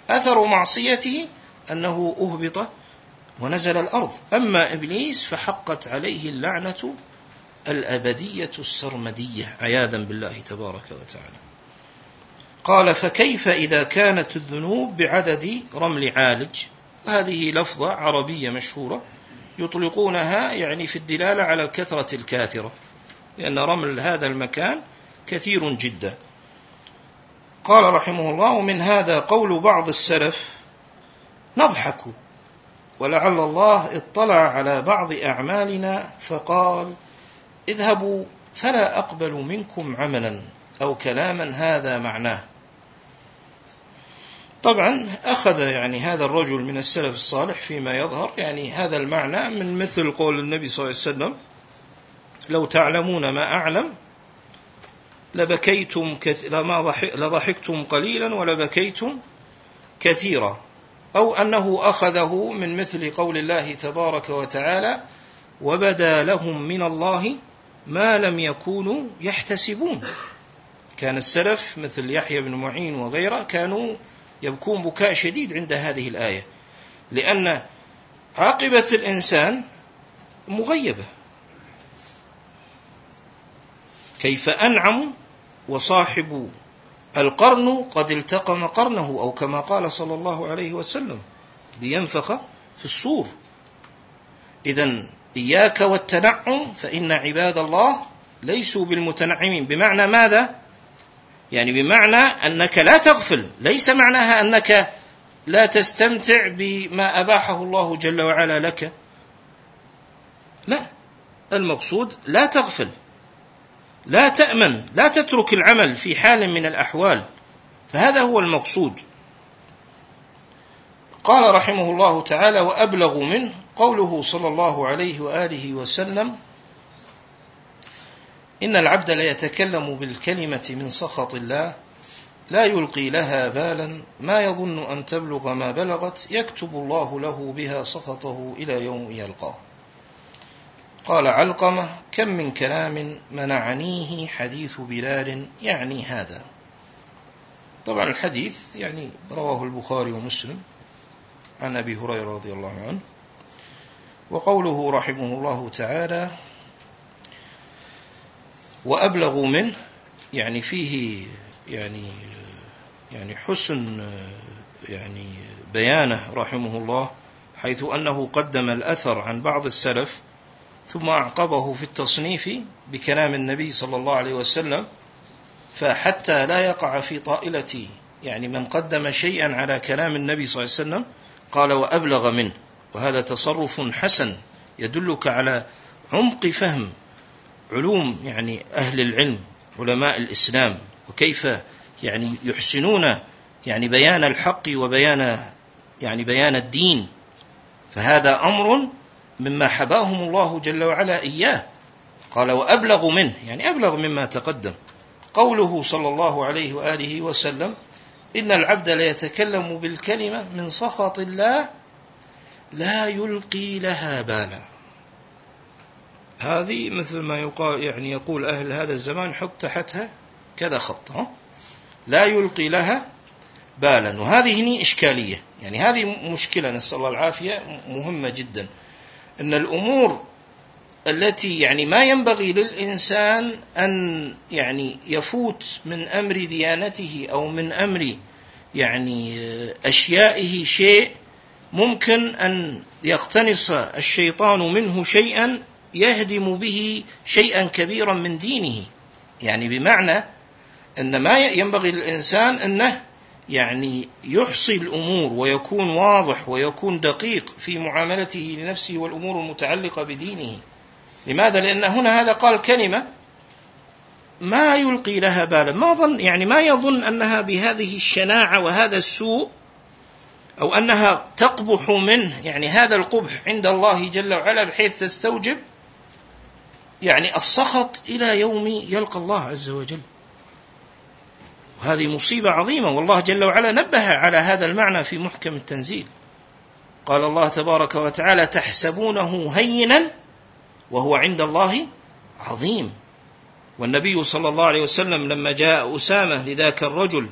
أثر معصيته أنه أهبط ونزل الأرض. أما إبليس فحقت عليه اللعنة الأبدية السرمدية عياذا بالله تبارك وتعالى. قال فكيف إذا كانت الذنوب بعدد رمل عالج؟ هذه لفظة عربية مشهورة يطلقونها يعني في الدلالة على الكثرة الكاثرة لأن رمل هذا المكان كثير جدا. قال رحمه الله ومن هذا قول بعض السلف نضحك ولعل الله اطلع على بعض أعمالنا فقال اذهبوا فلا أقبل منكم عملا أو كلاما هذا معناه. طبعا أخذ يعني هذا الرجل من السلف الصالح فيما يظهر يعني هذا المعنى من مثل قول النبي صلى الله عليه وسلم لو تعلمون ما أعلم لبكيتم كث... لما لضحكتم قليلا ولبكيتم كثيرا. أو أنه أخذه من مثل قول الله تبارك وتعالى وبدا لهم من الله ما لم يكونوا يحتسبون. كان السلف مثل يحيى بن معين وغيره كانوا يبكون بكاء شديد عند هذه الآية لأن عاقبة الإنسان مغيبة. كيف أنعم وصاحب القرن قد التقم قرنه أو كما قال صلى الله عليه وسلم لينفخ في الصور. إذا إياك والتنعم فإن عباد الله ليسوا بالمتنعمين. بمعنى ماذا؟ يعني بمعنى أنك لا تغفل. ليس معناها أنك لا تستمتع بما أباحه الله جل وعلا لك. لا. المقصود لا تغفل. لا تأمن لا تترك العمل في حال من الأحوال. فهذا هو المقصود. قال رحمه الله تعالى وأبلغ منه قوله صلى الله عليه وآله وسلم إن العبد ليتكلم بالكلمة من سخط الله لا يلقي لها بالا ما يظن أن تبلغ ما بلغت يكتب الله له بها سخطه إلى يوم يلقاه. قال علقمة كم من كلام منعنيه حديث بلال يعني هذا. طبعا الحديث يعني رواه البخاري ومسلم عن أبي هريرة رضي الله عنه. وقوله رحمه الله تعالى وأبلغ منه يعني فيه يعني يعني حسن يعني بيانه رحمه الله حيث أنه قدم الأثر عن بعض السلف ثم أعقبه في التصنيف بكلام النبي صلى الله عليه وسلم فحتى لا يقع في طائلة يعني من قدم شيئا على كلام النبي صلى الله عليه وسلم قال وأبلغ منه وهذا تصرف حسن يدلك على عمق فهم علوم يعني أهل العلم علماء الإسلام وكيف يعني يحسنون يعني بيان الحق وبيان يعني بيان الدين. فهذا أمر مما حباهم الله جل وعلا إياه. قال وأبلغ منه يعني أبلغ مما تقدم. قوله صلى الله عليه وآله وسلم إن العبد ليتكلم بالكلمة من سخط الله لا يلقي لها بالا. هذه مثل ما يقال يعني يقول أهل هذا الزمان حط تحتها كذا خط؟ لا يلقي لها بالا. وهذه هني إشكالية. يعني هذه مشكلة نسأل الله العافية مهمة جدا. أن الأمور التي يعني ما ينبغي للإنسان أن يعني يفوت من أمر ديانته أو من أمر يعني أشيائه شيء ممكن أن يقتنص الشيطان منه شيئا يهدم به شيئا كبيرا من دينه. يعني بمعنى أن ما ينبغي للإنسان أنه يعني يحصي الأمور ويكون واضح ويكون دقيق في معاملته لنفسه والأمور المتعلقة بدينه. لماذا؟ لأن هنا هذا قال كلمة ما يلقي لها بالا. ما ظن يعني ما يظن أنها بهذه الشناعة وهذا السوء أو أنها تقبح منه. يعني هذا القبح عند الله جل وعلا بحيث تستوجب يعني السخط إلى يوم يلقى الله عز وجل. وهذه مصيبة عظيمة والله جل وعلا نبه على هذا المعنى في محكم التنزيل. قال الله تبارك وتعالى تحسبونه هينا وهو عند الله عظيم. والنبي صلى الله عليه وسلم لما جاء أسامة لذاك الرجل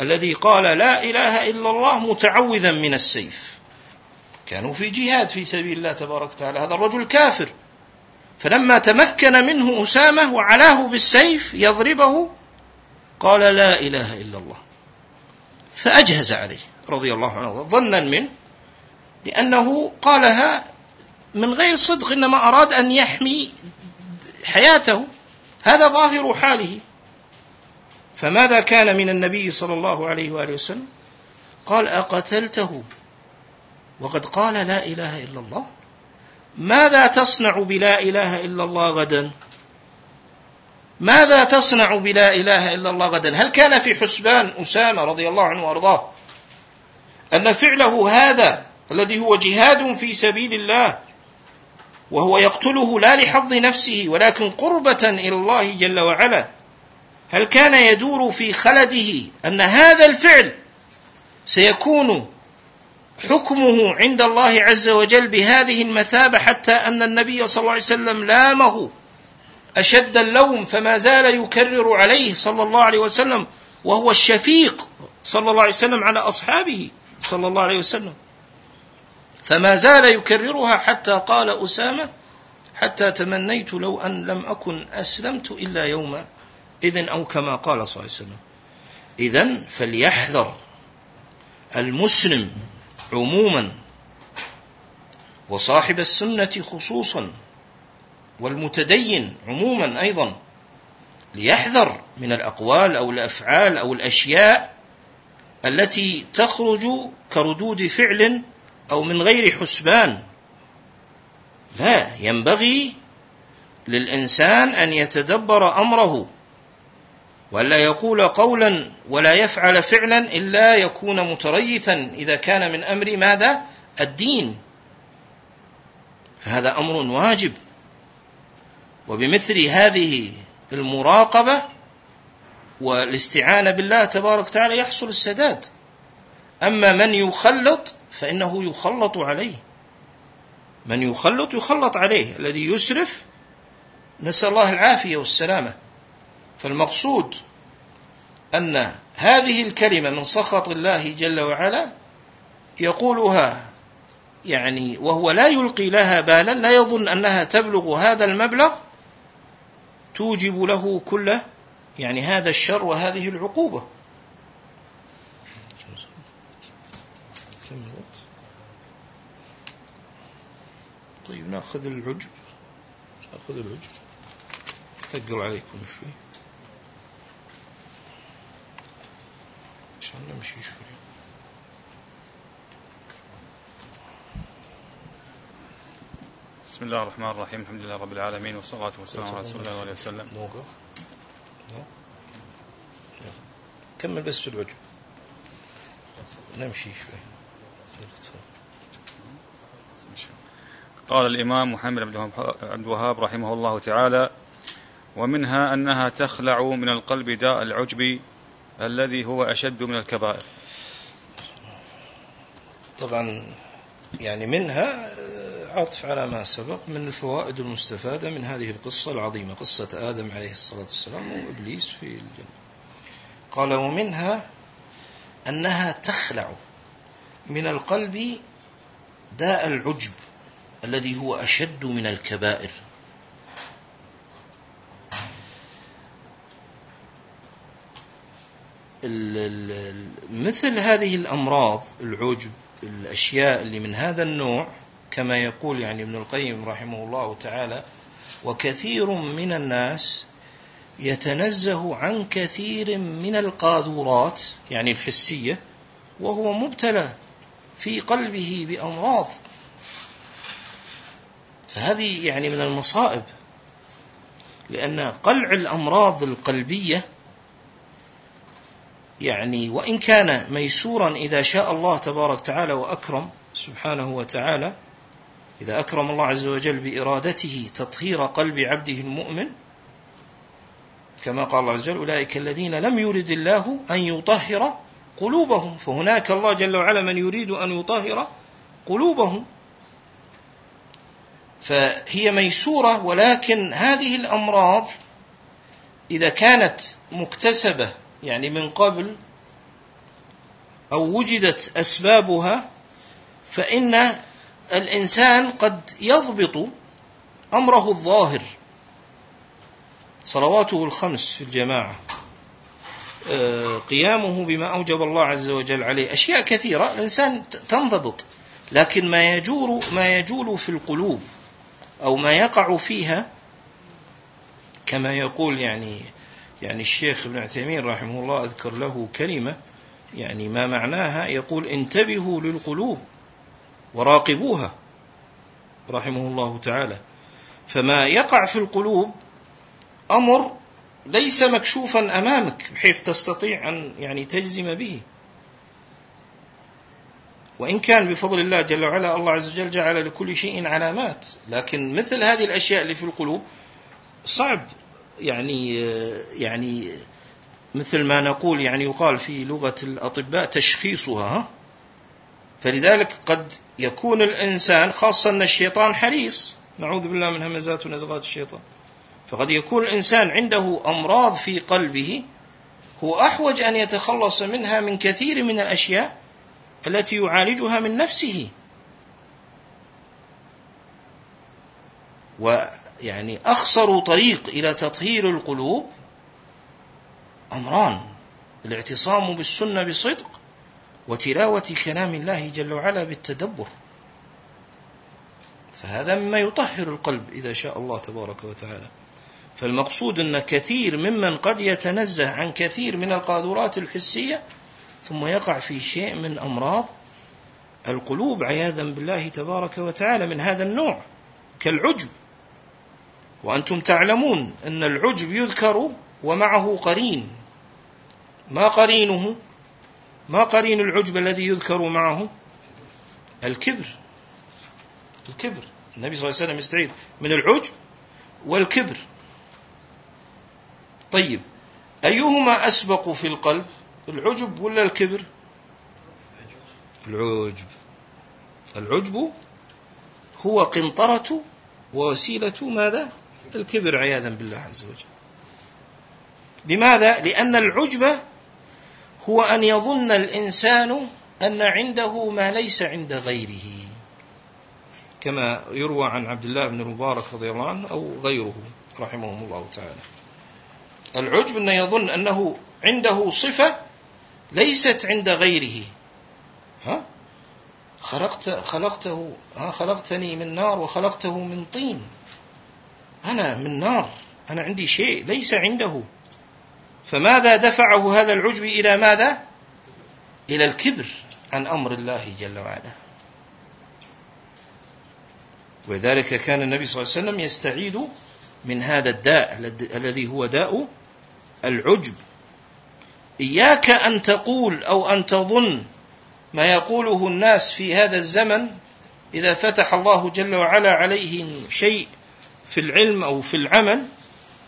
الذي قال لا إله إلا الله متعوذا من السيف. كانوا في جهاد في سبيل الله تبارك وتعالى. هذا الرجل كافر. فلما تمكن منه أسامة وعلاه بالسيف يضربه قال لا إله إلا الله. فأجهز عليه رضي الله عنه ظنا منه لأنه قالها من غير صدق إنما أراد أن يحمي حياته. هذا ظاهر حاله. فماذا كان من النبي صلى الله عليه وآله وسلم؟ قال أقتلته. وقد قال لا إله إلا الله. ماذا تصنع بلا إله إلا الله غدا؟ ماذا تصنع بلا إله إلا الله غدا؟ هل كان في حسبان أسامة رضي الله عنه وأرضاه أن فعله هذا الذي هو جهاد في سبيل الله وهو يقتله لا لحظ نفسه ولكن قربة إلى الله جل وعلا؟ هل كان يدور في خلده أن هذا الفعل سيكون حكمه عند الله عز وجل بهذه المثابة حتى أن النبي صلى الله عليه وسلم لامه أشد اللوم فما زال يكرر عليه صلى الله عليه وسلم وهو الشفيق صلى الله عليه وسلم على أصحابه صلى الله عليه وسلم. فما زال يكررها حتى قال أسامة حتى تمنيت لو أن لم أكن أسلمت إلا يوم إذن أو كما قال صلى الله عليه وسلم. إذن فليحذر المسلم عموما وصاحب السنة خصوصا والمتدين عموما أيضا ليحذر من الأقوال أو الأفعال أو الأشياء التي تخرج كردود فعل أو من غير حسبان. لا ينبغي للإنسان أن يتدبر أمره ولا يقول قولا ولا يفعل فعلا إلا يكون متريثا إذا كان من أمر ماذا؟ الدين. فهذا أمر واجب. وبمثل هذه المراقبة والاستعانة بالله تبارك وتعالى يحصل السداد. أما من يخلط فإنه يخلط عليه. من يخلط يخلط عليه الذي يسرف نسأل الله العافية والسلامة. فالمقصود أن هذه الكلمة من سخط الله جل وعلا يقولها يعني وهو لا يلقي لها بالا لا يظن أنها تبلغ هذا المبلغ توجب له كل يعني هذا الشر وهذه العقوبة. طيب ناخذ العجب. ناخذ العجب. ثقل عليكم شوي. عشان نمشي شوي. بسم الله الرحمن الرحيم. الحمد لله رب العالمين والصلاة والسلام على رسول الله عليه وسلم. كمل بس في الوجه. نمشي شوي. قال الإمام محمد بن عبد الوهاب رحمه الله تعالى ومنها أنها تخلع من القلب داء العجب الذي هو أشد من الكبائر. طبعا يعني منها عطف على ما سبق من الفوائد المستفادة من هذه القصة العظيمة قصة آدم عليه الصلاة والسلام وإبليس في الجنة. قال ومنها أنها تخلع من القلب داء العجب الذي هو أشد من الكبائر. مثل هذه الأمراض العجب الأشياء اللي من هذا النوع كما يقول يعني ابن القيم رحمه الله تعالى وكثير من الناس يتنزه عن كثير من القاذورات يعني الحسية وهو مبتلى في قلبه بأمراض. فهذه يعني من المصائب لأن قلع الأمراض القلبية يعني وإن كان ميسورا إذا شاء الله تبارك وتعالى وأكرم سبحانه وتعالى إذا أكرم الله عز وجل بإرادته تطهير قلب عبده المؤمن كما قال الله عز وجل أولئك الذين لم يرد الله أن يطهر قلوبهم. فهناك الله جل وعلا من يريد أن يطهر قلوبهم. فهي ميسورة ولكن هذه الأمراض إذا كانت مكتسبة يعني من قبل أو وجدت أسبابها فإن الإنسان قد يضبط أمره الظاهر. صلواته الخمس في الجماعة آه، قيامه بما أوجب الله عز وجل عليه. أشياء كثيرة الإنسان تنضبط لكن ما يجور ما يجول في القلوب أو ما يقع فيها كما يقول يعني يعني الشيخ ابن عثيمين رحمه الله أذكر له كلمة يعني ما معناها يقول انتبهوا للقلوب. وراقبوها رحمه الله تعالى. فما يقع في القلوب أمر ليس مكشوفا أمامك بحيث تستطيع أن يعني تجزم به. وإن كان بفضل الله جل وعلا الله عز وجل جعل لكل شيء علامات. لكن مثل هذه الأشياء اللي في القلوب صعب. يعني يعني مثل ما نقول يعني يقال في لغة الأطباء تشخيصها فلذلك قد يكون الإنسان خاصة أن الشيطان حريص. نعوذ بالله من همزات ونزغات الشيطان. فقد يكون الإنسان عنده أمراض في قلبه هو أحوج أن يتخلص منها من كثير من الأشياء التي يعالجها من نفسه. ويعني أخسر طريق إلى تطهير القلوب أمران. الاعتصام بالسنة بصدق. وتلاوة كلام الله جل وعلا بالتدبر. فهذا مما يطهر القلب إذا شاء الله تبارك وتعالى. فالمقصود أن كثير ممن قد يتنزه عن كثير من القادرات الحسية ثم يقع في شيء من أمراض القلوب عياذا بالله تبارك وتعالى من هذا النوع كالعجب. وأنتم تعلمون أن العجب يذكر ومعه قرين. ما قرينه؟ ما قرين العجب الذي يذكر معه؟ الكبر. الكبر. النبي صلى الله عليه وسلم يستعيذ من العجب والكبر. طيب أيهما أسبق في القلب؟ العجب ولا الكبر؟ العجب. العجب هو قنطرة ووسيلة ماذا؟ الكبر عياذا بالله عز وجل. لماذا؟ لأن العجب هو أن يظن الإنسان أن عنده ما ليس عند غيره كما يروى عن عبد الله بن المبارك رضي الله عنه أو غيره رحمهم الله تعالى. العجب أنه يظن أنه عنده صفة ليست عند غيره. ها؟ خلقت خلقته ها؟ خلقتني من نار وخلقته من طين. أنا من نار. أنا عندي شيء ليس عنده. فماذا دفعه هذا العجب إلى ماذا؟ إلى الكبر عن أمر الله جل وعلا. ولذلك كان النبي صلى الله عليه وسلم يستعيد من هذا الداء الذي هو داء العجب. إياك أن تقول أو أن تظن ما يقوله الناس في هذا الزمن إذا فتح الله جل وعلا عليهم شيء في العلم أو في العمل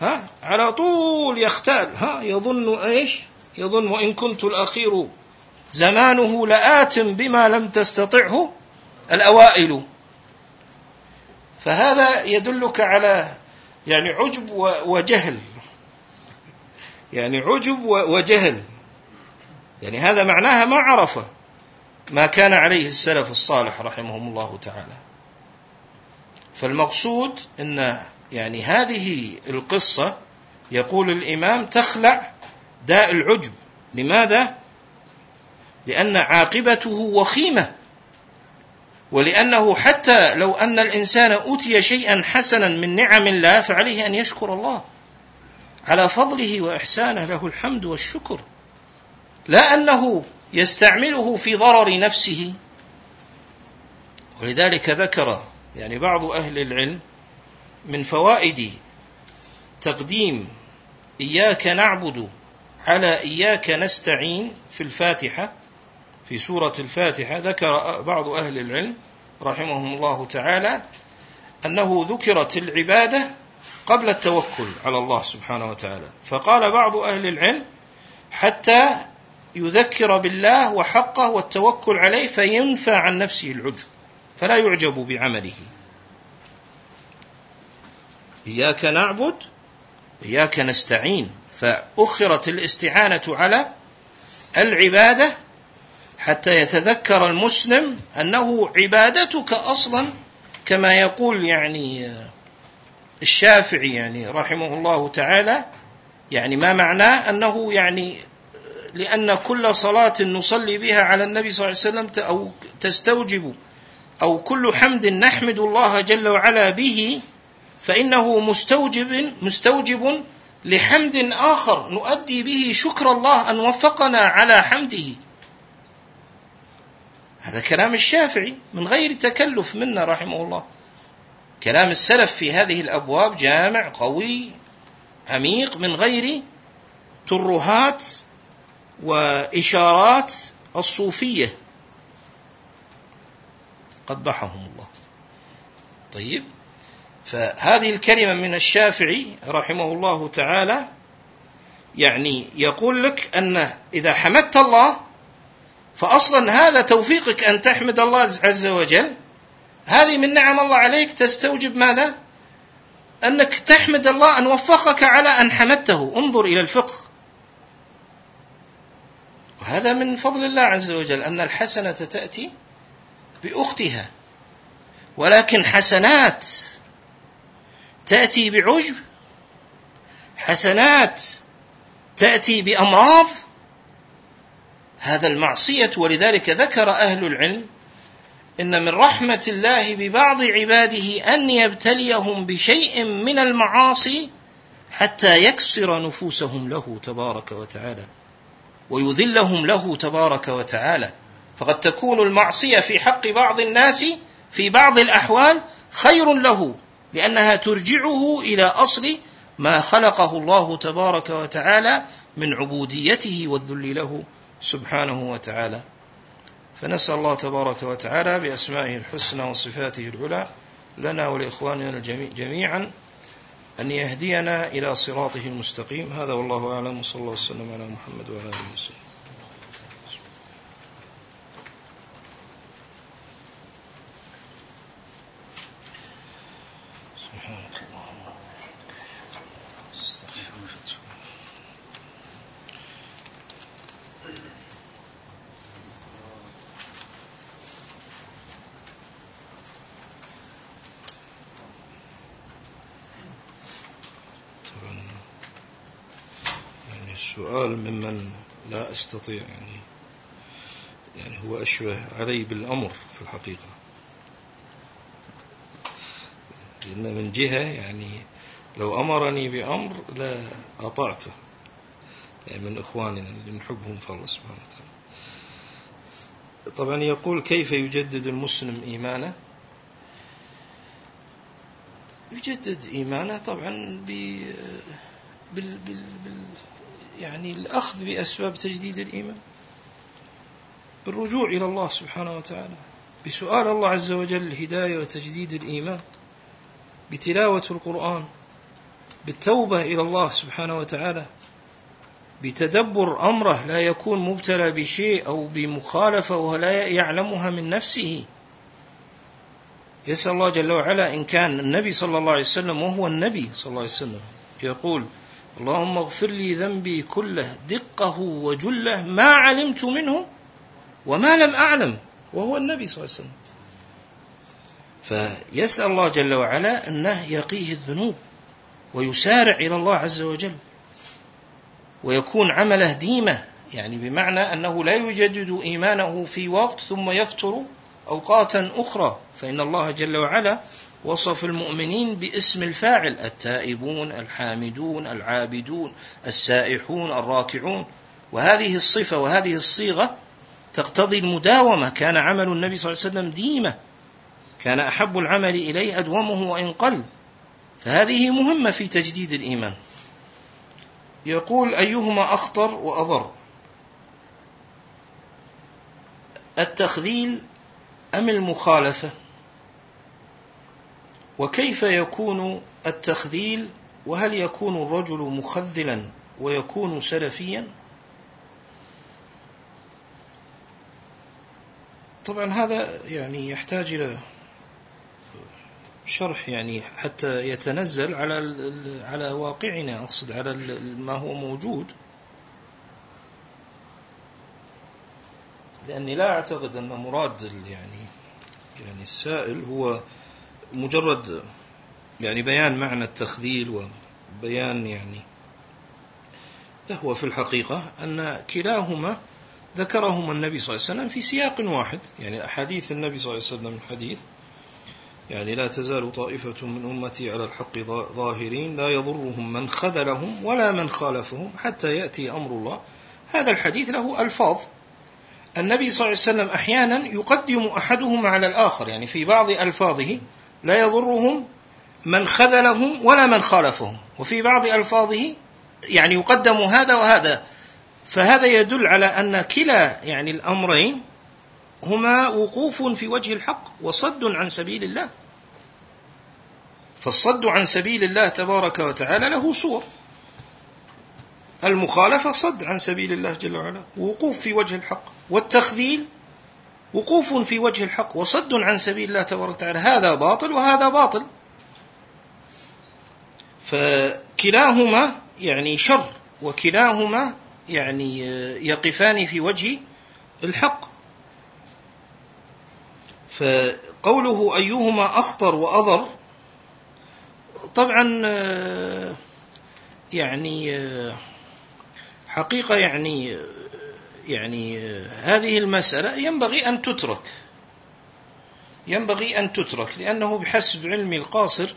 ها على طول يختال. ها يظن إيش؟ يظن وإن كنت الأخير زمانه لآت بما لم تستطعه الأوائل. فهذا يدلك على يعني عجب وجهل. يعني عجب وجهل. يعني هذا معناها ما عرف ما كان عليه السلف الصالح رحمهم الله تعالى. فالمقصود إن يعني هذه القصة يقول الإمام تخلع داء العجب. لماذا؟ لأن عاقبته وخيمة. ولأنه حتى لو أن الإنسان أوتي شيئا حسنا من نعم الله فعليه أن يشكر الله. على فضله وإحسانه له الحمد والشكر. لا أنه يستعمله في ضرر نفسه. ولذلك ذكر يعني بعض أهل العلم من فوائد تقديم إياك نعبد على إياك نستعين في الفاتحة في سورة الفاتحة ذكر بعض أهل العلم رحمهم الله تعالى أنه ذكرت العبادة قبل التوكل على الله سبحانه وتعالى. فقال بعض أهل العلم حتى يذكر بالله وحقه والتوكل عليه فينفى عن نفسه العجب فلا يعجب بعمله. إياك نعبد إياك نستعين. فأخرت الاستعانة على العبادة حتى يتذكر المسلم أنه عبادتك أصلا كما يقول يعني الشافعي يعني رحمه الله تعالى يعني ما معناه أنه يعني لأن كل صلاة نصلي بها على النبي صلى الله عليه وسلم أو تستوجب أو كل حمد نحمد الله جل وعلا به فإنه مستوجب مستوجب لحمد آخر نؤدي به شكر الله أن وفقنا على حمده. هذا كلام الشافعي من غير تكلف منا رحمه الله. كلام السلف في هذه الأبواب جامع قوي عميق من غير ترهات وإشارات الصوفية. قبحهم الله. طيب فهذه الكلمة من الشافعي رحمه الله تعالى يعني يقول لك أن إذا حمدت الله فاصلا هذا توفيقك أن تحمد الله عز وجل هذه من نعم الله عليك تستوجب ماذا؟ أنك تحمد الله أن وفقك على أن حمدته، انظر إلى الفقه. وهذا من فضل الله عز وجل أن الحسنة تأتي بأختها. ولكن حسنات تأتي بعجب حسنات تأتي بأمراض. هذا المعصية ولذلك ذكر أهل العلم إن من رحمة الله ببعض عباده أن يبتليهم بشيء من المعاصي حتى يكسر نفوسهم له تبارك وتعالى ويذلهم له تبارك وتعالى. فقد تكون المعصية في حق بعض الناس في بعض الأحوال خير له. لأنها ترجعه إلى أصل ما خلقه الله تبارك وتعالى من عبوديته والذل له سبحانه وتعالى. فنسأل الله تبارك وتعالى بأسمائه الحسنى وصفاته العلى لنا ولإخواننا جميعا أن يهدينا إلى صراطه المستقيم. هذا والله أعلم. وصلى الله وسلم على محمد وعلى آله وسلم السؤال ممن لا أستطيع يعني يعني هو أشبه علي بالأمر في الحقيقة. لأن من جهة يعني لو أمرني بأمر لا أطعته يعني من إخواننا اللي نحبهم في الله سبحانه وتعالى. طبعا يقول كيف يجدد المسلم إيمانه؟ يجدد إيمانه طبعا بال بال بال يعني الأخذ بأسباب تجديد الإيمان. بالرجوع إلى الله سبحانه وتعالى بسؤال الله عز وجل الهداية وتجديد الإيمان بتلاوة القرآن بالتوبة إلى الله سبحانه وتعالى بتدبر أمره لا يكون مبتلى بشيء أو بمخالفة ولا يعلمها من نفسه. يسأل الله جل وعلا إن كان النبي صلى الله عليه وسلم وهو النبي صلى الله عليه وسلم يقول اللهم اغفر لي ذنبي كله دقه وجله ما علمت منه وما لم أعلم وهو النبي صلى الله عليه وسلم. فيسأل الله جل وعلا أنه يقيه الذنوب ويسارع إلى الله عز وجل ويكون عمله ديمة يعني بمعنى أنه لا يجدد إيمانه في وقت ثم يفتر أوقاتا أخرى فإن الله جل وعلا وصف المؤمنين باسم الفاعل التائبون الحامدون العابدون السائحون الراكعون. وهذه الصفة وهذه الصيغة تقتضي المداومة. كان عمل النبي صلى الله عليه وسلم ديمة. كان أحب العمل إليه أدومه وإن قل. فهذه مهمة في تجديد الإيمان. يقول أيهما أخطر وأضر؟ التخذيل أم المخالفة؟ وكيف يكون التخذيل؟ وهل يكون الرجل مخذلا ويكون سلفيا؟ طبعا هذا يعني يحتاج إلى شرح يعني حتى يتنزل على على واقعنا أقصد على ما هو موجود. لأني لا أعتقد أن مراد يعني يعني السائل هو مجرد يعني بيان معنى التخذيل وبيان يعني هو في الحقيقة أن كلاهما ذكرهما النبي صلى الله عليه وسلم في سياق واحد. يعني أحاديث النبي صلى الله عليه وسلم الحديث يعني لا تزال طائفة من أمتي على الحق ظاهرين لا يضرهم من خذلهم ولا من خالفهم حتى يأتي أمر الله. هذا الحديث له ألفاظ. النبي صلى الله عليه وسلم أحيانا يقدم أحدهما على الآخر يعني في بعض ألفاظه لا يضرهم من خذلهم ولا من خالفهم. وفي بعض ألفاظه يعني يقدم هذا وهذا. فهذا يدل على أن كلا يعني الأمرين هما وقوف في وجه الحق وصد عن سبيل الله. فالصد عن سبيل الله تبارك وتعالى له صور. المخالفة صد عن سبيل الله جل وعلا. وقوف في وجه الحق. والتخذيل وقوف في وجه الحق وصد عن سبيل الله تبارك وتعالى. هذا باطل وهذا باطل. فكلاهما يعني شر وكلاهما يعني يقفان في وجه الحق. فقوله أيهما أخطر وأضر طبعا يعني حقيقة يعني يعني هذه المسألة ينبغي أن تترك. ينبغي أن تترك لأنه بحسب علمي القاصر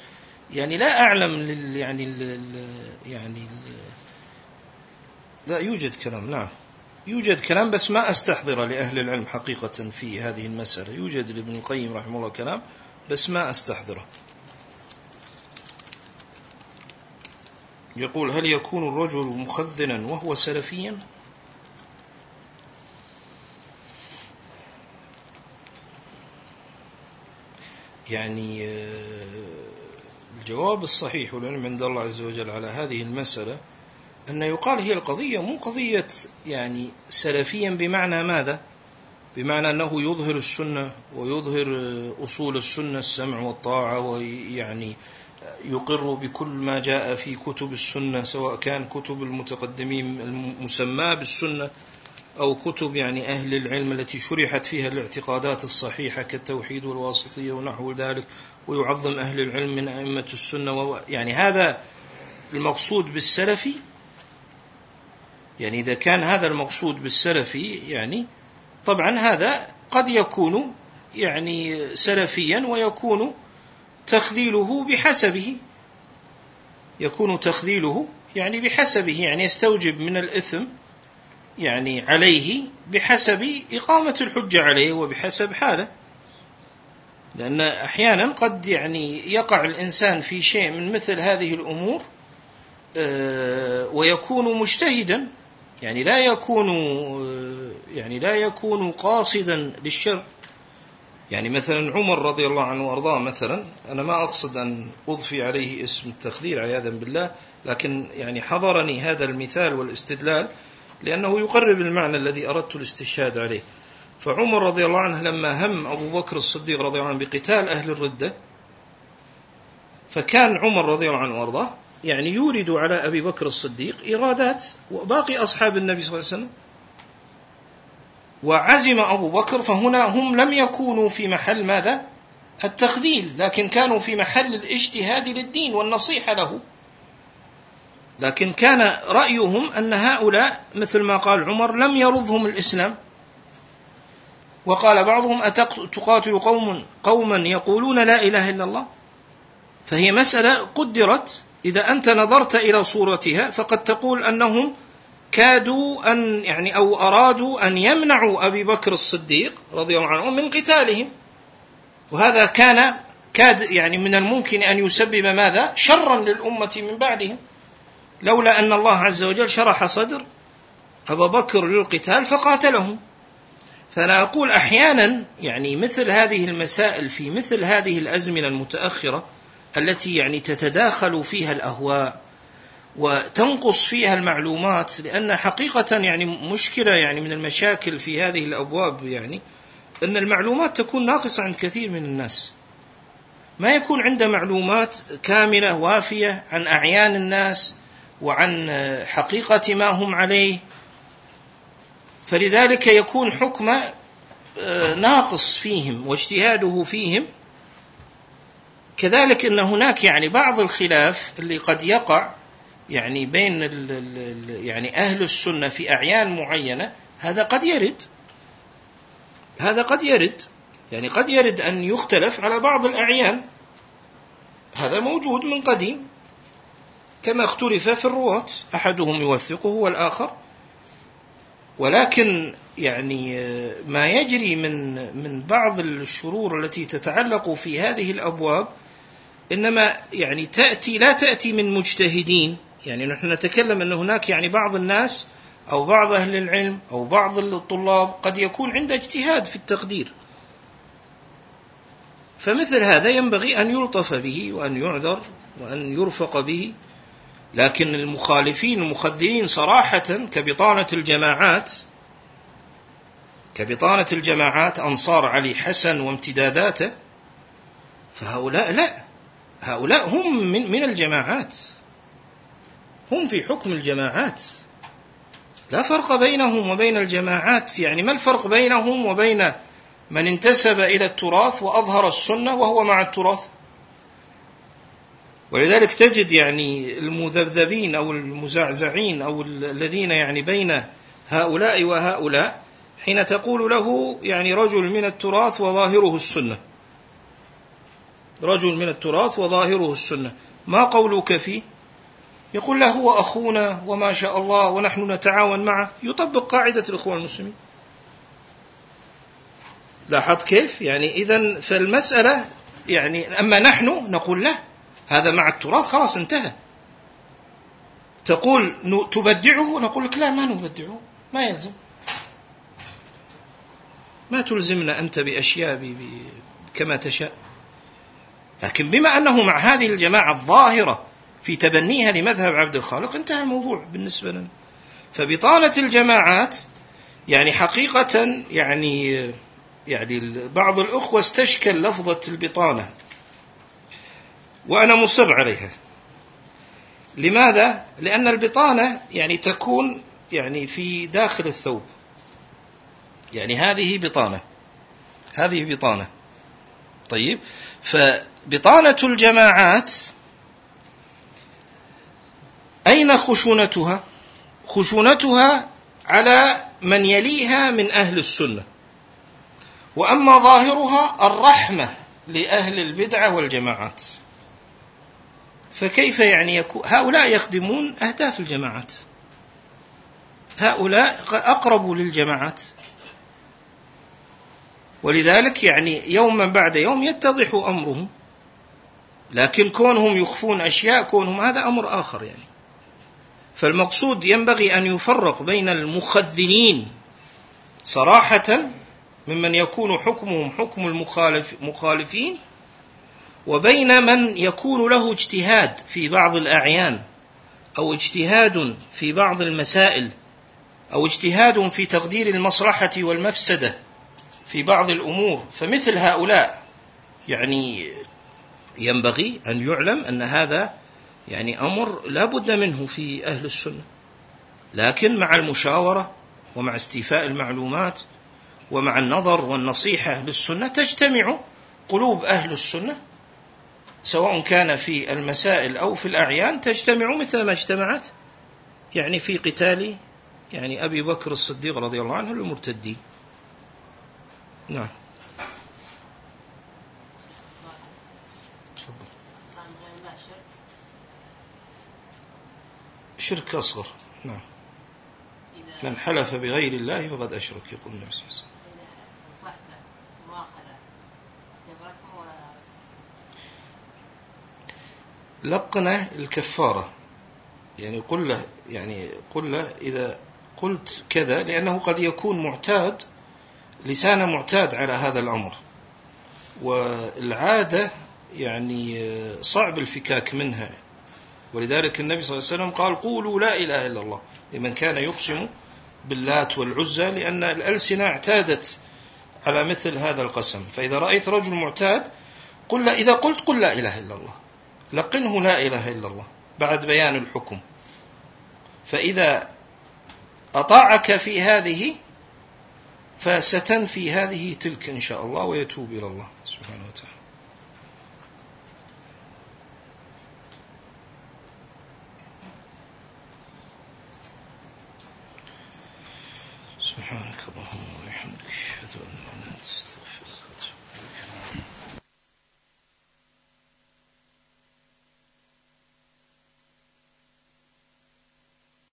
يعني لا أعلم لل يعني ال يعني ال لا يوجد كلام نعم. يوجد كلام بس ما أستحضر لأهل العلم حقيقة في هذه المسألة. يوجد لابن القيم رحمه الله كلام بس ما أستحضره. يقول هل يكون الرجل مخذنا وهو سلفيا؟ يعني آه، الجواب الصحيح والعلم عند الله عز وجل على هذه المسألة أن يقال هي القضية مو قضية يعني سلفيا بمعنى ماذا؟ بمعنى أنه يظهر السنة ويظهر أصول السنة السمع والطاعة ويعني يقر بكل ما جاء في كتب السنة سواء كان كتب المتقدمين المسماة بالسنة أو كتب يعني أهل العلم التي شرحت فيها الاعتقادات الصحيحة كالتوحيد والواسطية ونحو ذلك ويعظم أهل العلم من أئمة السنة يعني هذا المقصود بالسلفي يعني إذا كان هذا المقصود بالسلفي يعني طبعا هذا قد يكون يعني سلفيا ويكون تخذيله بحسبه يكون تخذيله يعني بحسبه يعني يستوجب من الإثم يعني عليه بحسب إقامة الحجة عليه وبحسب حاله. لأن أحيانا قد يعني يقع الإنسان في شيء من مثل هذه الأمور آه، ويكون مجتهدا يعني لا يكون يعني لا يكون قاصدا للشر يعني مثلا عمر رضي الله عنه وأرضاه مثلا أنا ما أقصد أن أضفي عليه اسم التخذير عياذا بالله لكن يعني حضرني هذا المثال والاستدلال لأنه يقرب المعنى الذي أردت الاستشهاد عليه. فعمر رضي الله عنه لما هم أبو بكر الصديق رضي الله عنه بقتال أهل الردة فكان عمر رضي الله عنه وأرضاه يعني يورد على أبي بكر الصديق إيرادات وباقي أصحاب النبي صلى الله عليه وسلم. وعزم أبو بكر فهنا هم لم يكونوا في محل ماذا؟ التخذيل لكن كانوا في محل الاجتهاد للدين والنصيحة له. لكن كان رأيهم أن هؤلاء مثل ما قال عمر لم يرضهم الإسلام. وقال بعضهم أتقاتل قوم قوما يقولون لا إله إلا الله؟ فهي مسألة قدرت. إذا أنت نظرت إلى صورتها فقد تقول أنهم كادوا أن يعني أو أرادوا أن يمنعوا أبي بكر الصديق رضي الله عنه من قتالهم. وهذا كان كاد يعني من الممكن أن يسبب ماذا؟ شرا للأمة من بعدهم. لولا أن الله عز وجل شرح صدر أبا بكر للقتال فقاتلهم. فأنا أقول أحيانا يعني مثل هذه المسائل في مثل هذه الأزمنة المتأخرة التي يعني تتداخل فيها الأهواء وتنقص فيها المعلومات لأن حقيقة يعني مشكلة يعني من المشاكل في هذه الأبواب يعني أن المعلومات تكون ناقصة عند كثير من الناس. ما يكون عنده معلومات كاملة وافية عن أعيان الناس وعن حقيقة ما هم عليه. فلذلك يكون حكم آه، ناقص فيهم واجتهاده فيهم. كذلك إن هناك يعني بعض الخلاف اللي قد يقع يعني بين ال ال يعني أهل السنة في أعيان معينة هذا قد يرد. هذا قد يرد. يعني قد يرد أن يختلف على بعض الأعيان. هذا موجود من قديم. كما اختلف في الرواة. أحدهم يوثقه والآخر. ولكن يعني ما يجري من من بعض الشرور التي تتعلق في هذه الأبواب إنما يعني تأتي لا تأتي من مجتهدين. يعني نحن نتكلم أن هناك يعني بعض الناس أو بعض أهل العلم أو بعض الطلاب قد يكون عنده اجتهاد في التقدير. فمثل هذا ينبغي أن يلطف به وأن يعذر وأن يرفق به. لكن المخالفين المخدرين صراحة كبطانة الجماعات كبطانة الجماعات أنصار علي حسن وامتداداته فهؤلاء لا هؤلاء هم من من الجماعات هم في حكم الجماعات. لا فرق بينهم وبين الجماعات يعني ما الفرق بينهم وبين من انتسب إلى التراث وأظهر السنة وهو مع التراث؟ ولذلك تجد يعني المذبذبين أو المزعزعين أو الذين يعني بين هؤلاء وهؤلاء حين تقول له يعني رجل من التراث وظاهره السنة. رجل من التراث وظاهره السنة. ما قولك فيه؟ يقول له هو أخونا وما شاء الله ونحن نتعاون معه. يطبق قاعدة الإخوان المسلمين. لاحظت كيف؟ يعني اذا فالمسألة يعني أما نحن نقول له هذا مع التراث خلاص انتهى. تقول تبدعه؟ نقول لك لا ما نبدعه ما يلزم. ما تلزمنا أنت بأشياء كما تشاء. لكن بما أنه مع هذه الجماعة الظاهرة في تبنيها لمذهب عبد الخالق انتهى الموضوع بالنسبة لنا. فبطانة الجماعات يعني حقيقة يعني يعني بعض الأخوة استشكل لفظة البطانة. وأنا مصر عليها. لماذا؟ لأن البطانة يعني تكون يعني في داخل الثوب. يعني هذه بطانة. هذه بطانة. طيب فبطانة الجماعات أين خشونتها؟ خشونتها على من يليها من أهل السنة. وأما ظاهرها الرحمة لأهل البدعة والجماعات. فكيف يعني يكون هؤلاء يخدمون أهداف الجماعات. هؤلاء أقرب للجماعات. ولذلك يعني يوما بعد يوم يتضح أمرهم. لكن كونهم يخفون أشياء كونهم هذا أمر آخر يعني. فالمقصود ينبغي أن يفرق بين المخذلين صراحة ممن يكون حكمهم حكم المخالف مخالفين وبين من يكون له اجتهاد في بعض الأعيان أو اجتهاد في بعض المسائل أو اجتهاد في تقدير المصلحة والمفسدة في بعض الأمور فمثل هؤلاء يعني ينبغي أن يعلم أن هذا يعني أمر لا بد منه في أهل السنة. لكن مع المشاورة ومع استيفاء المعلومات ومع النظر والنصيحة للسنة تجتمع قلوب أهل السنة سواء كان في المسائل أو في الأعيان تجتمع مثل ما اجتمعت. يعني في قتال يعني أبي بكر الصديق رضي الله عنه المرتدين نعم. شرك أصغر. نعم. من حلف بغير الله فقد أشرك يقول النبي صلى الله عليه وسلم. لقنة الكفارة. يعني قل له يعني قل له إذا قلت كذا لأنه قد يكون معتاد لسان معتاد على هذا الأمر. والعادة يعني صعب الفكاك منها. ولذلك النبي صلى الله عليه وسلم قال قولوا لا إله إلا الله. لمن كان يقسم باللات والعزى لأن الألسنة اعتادت على مثل هذا القسم. فإذا رأيت رجل معتاد قل لا إذا قلت قل لا إله إلا الله. لقنه لا إله إلا الله بعد بيان الحكم. فإذا أطاعك في هذه فستنفي هذه تلك إن شاء الله ويتوب إلى الله سبحانه وتعالى. سبحانك اللهم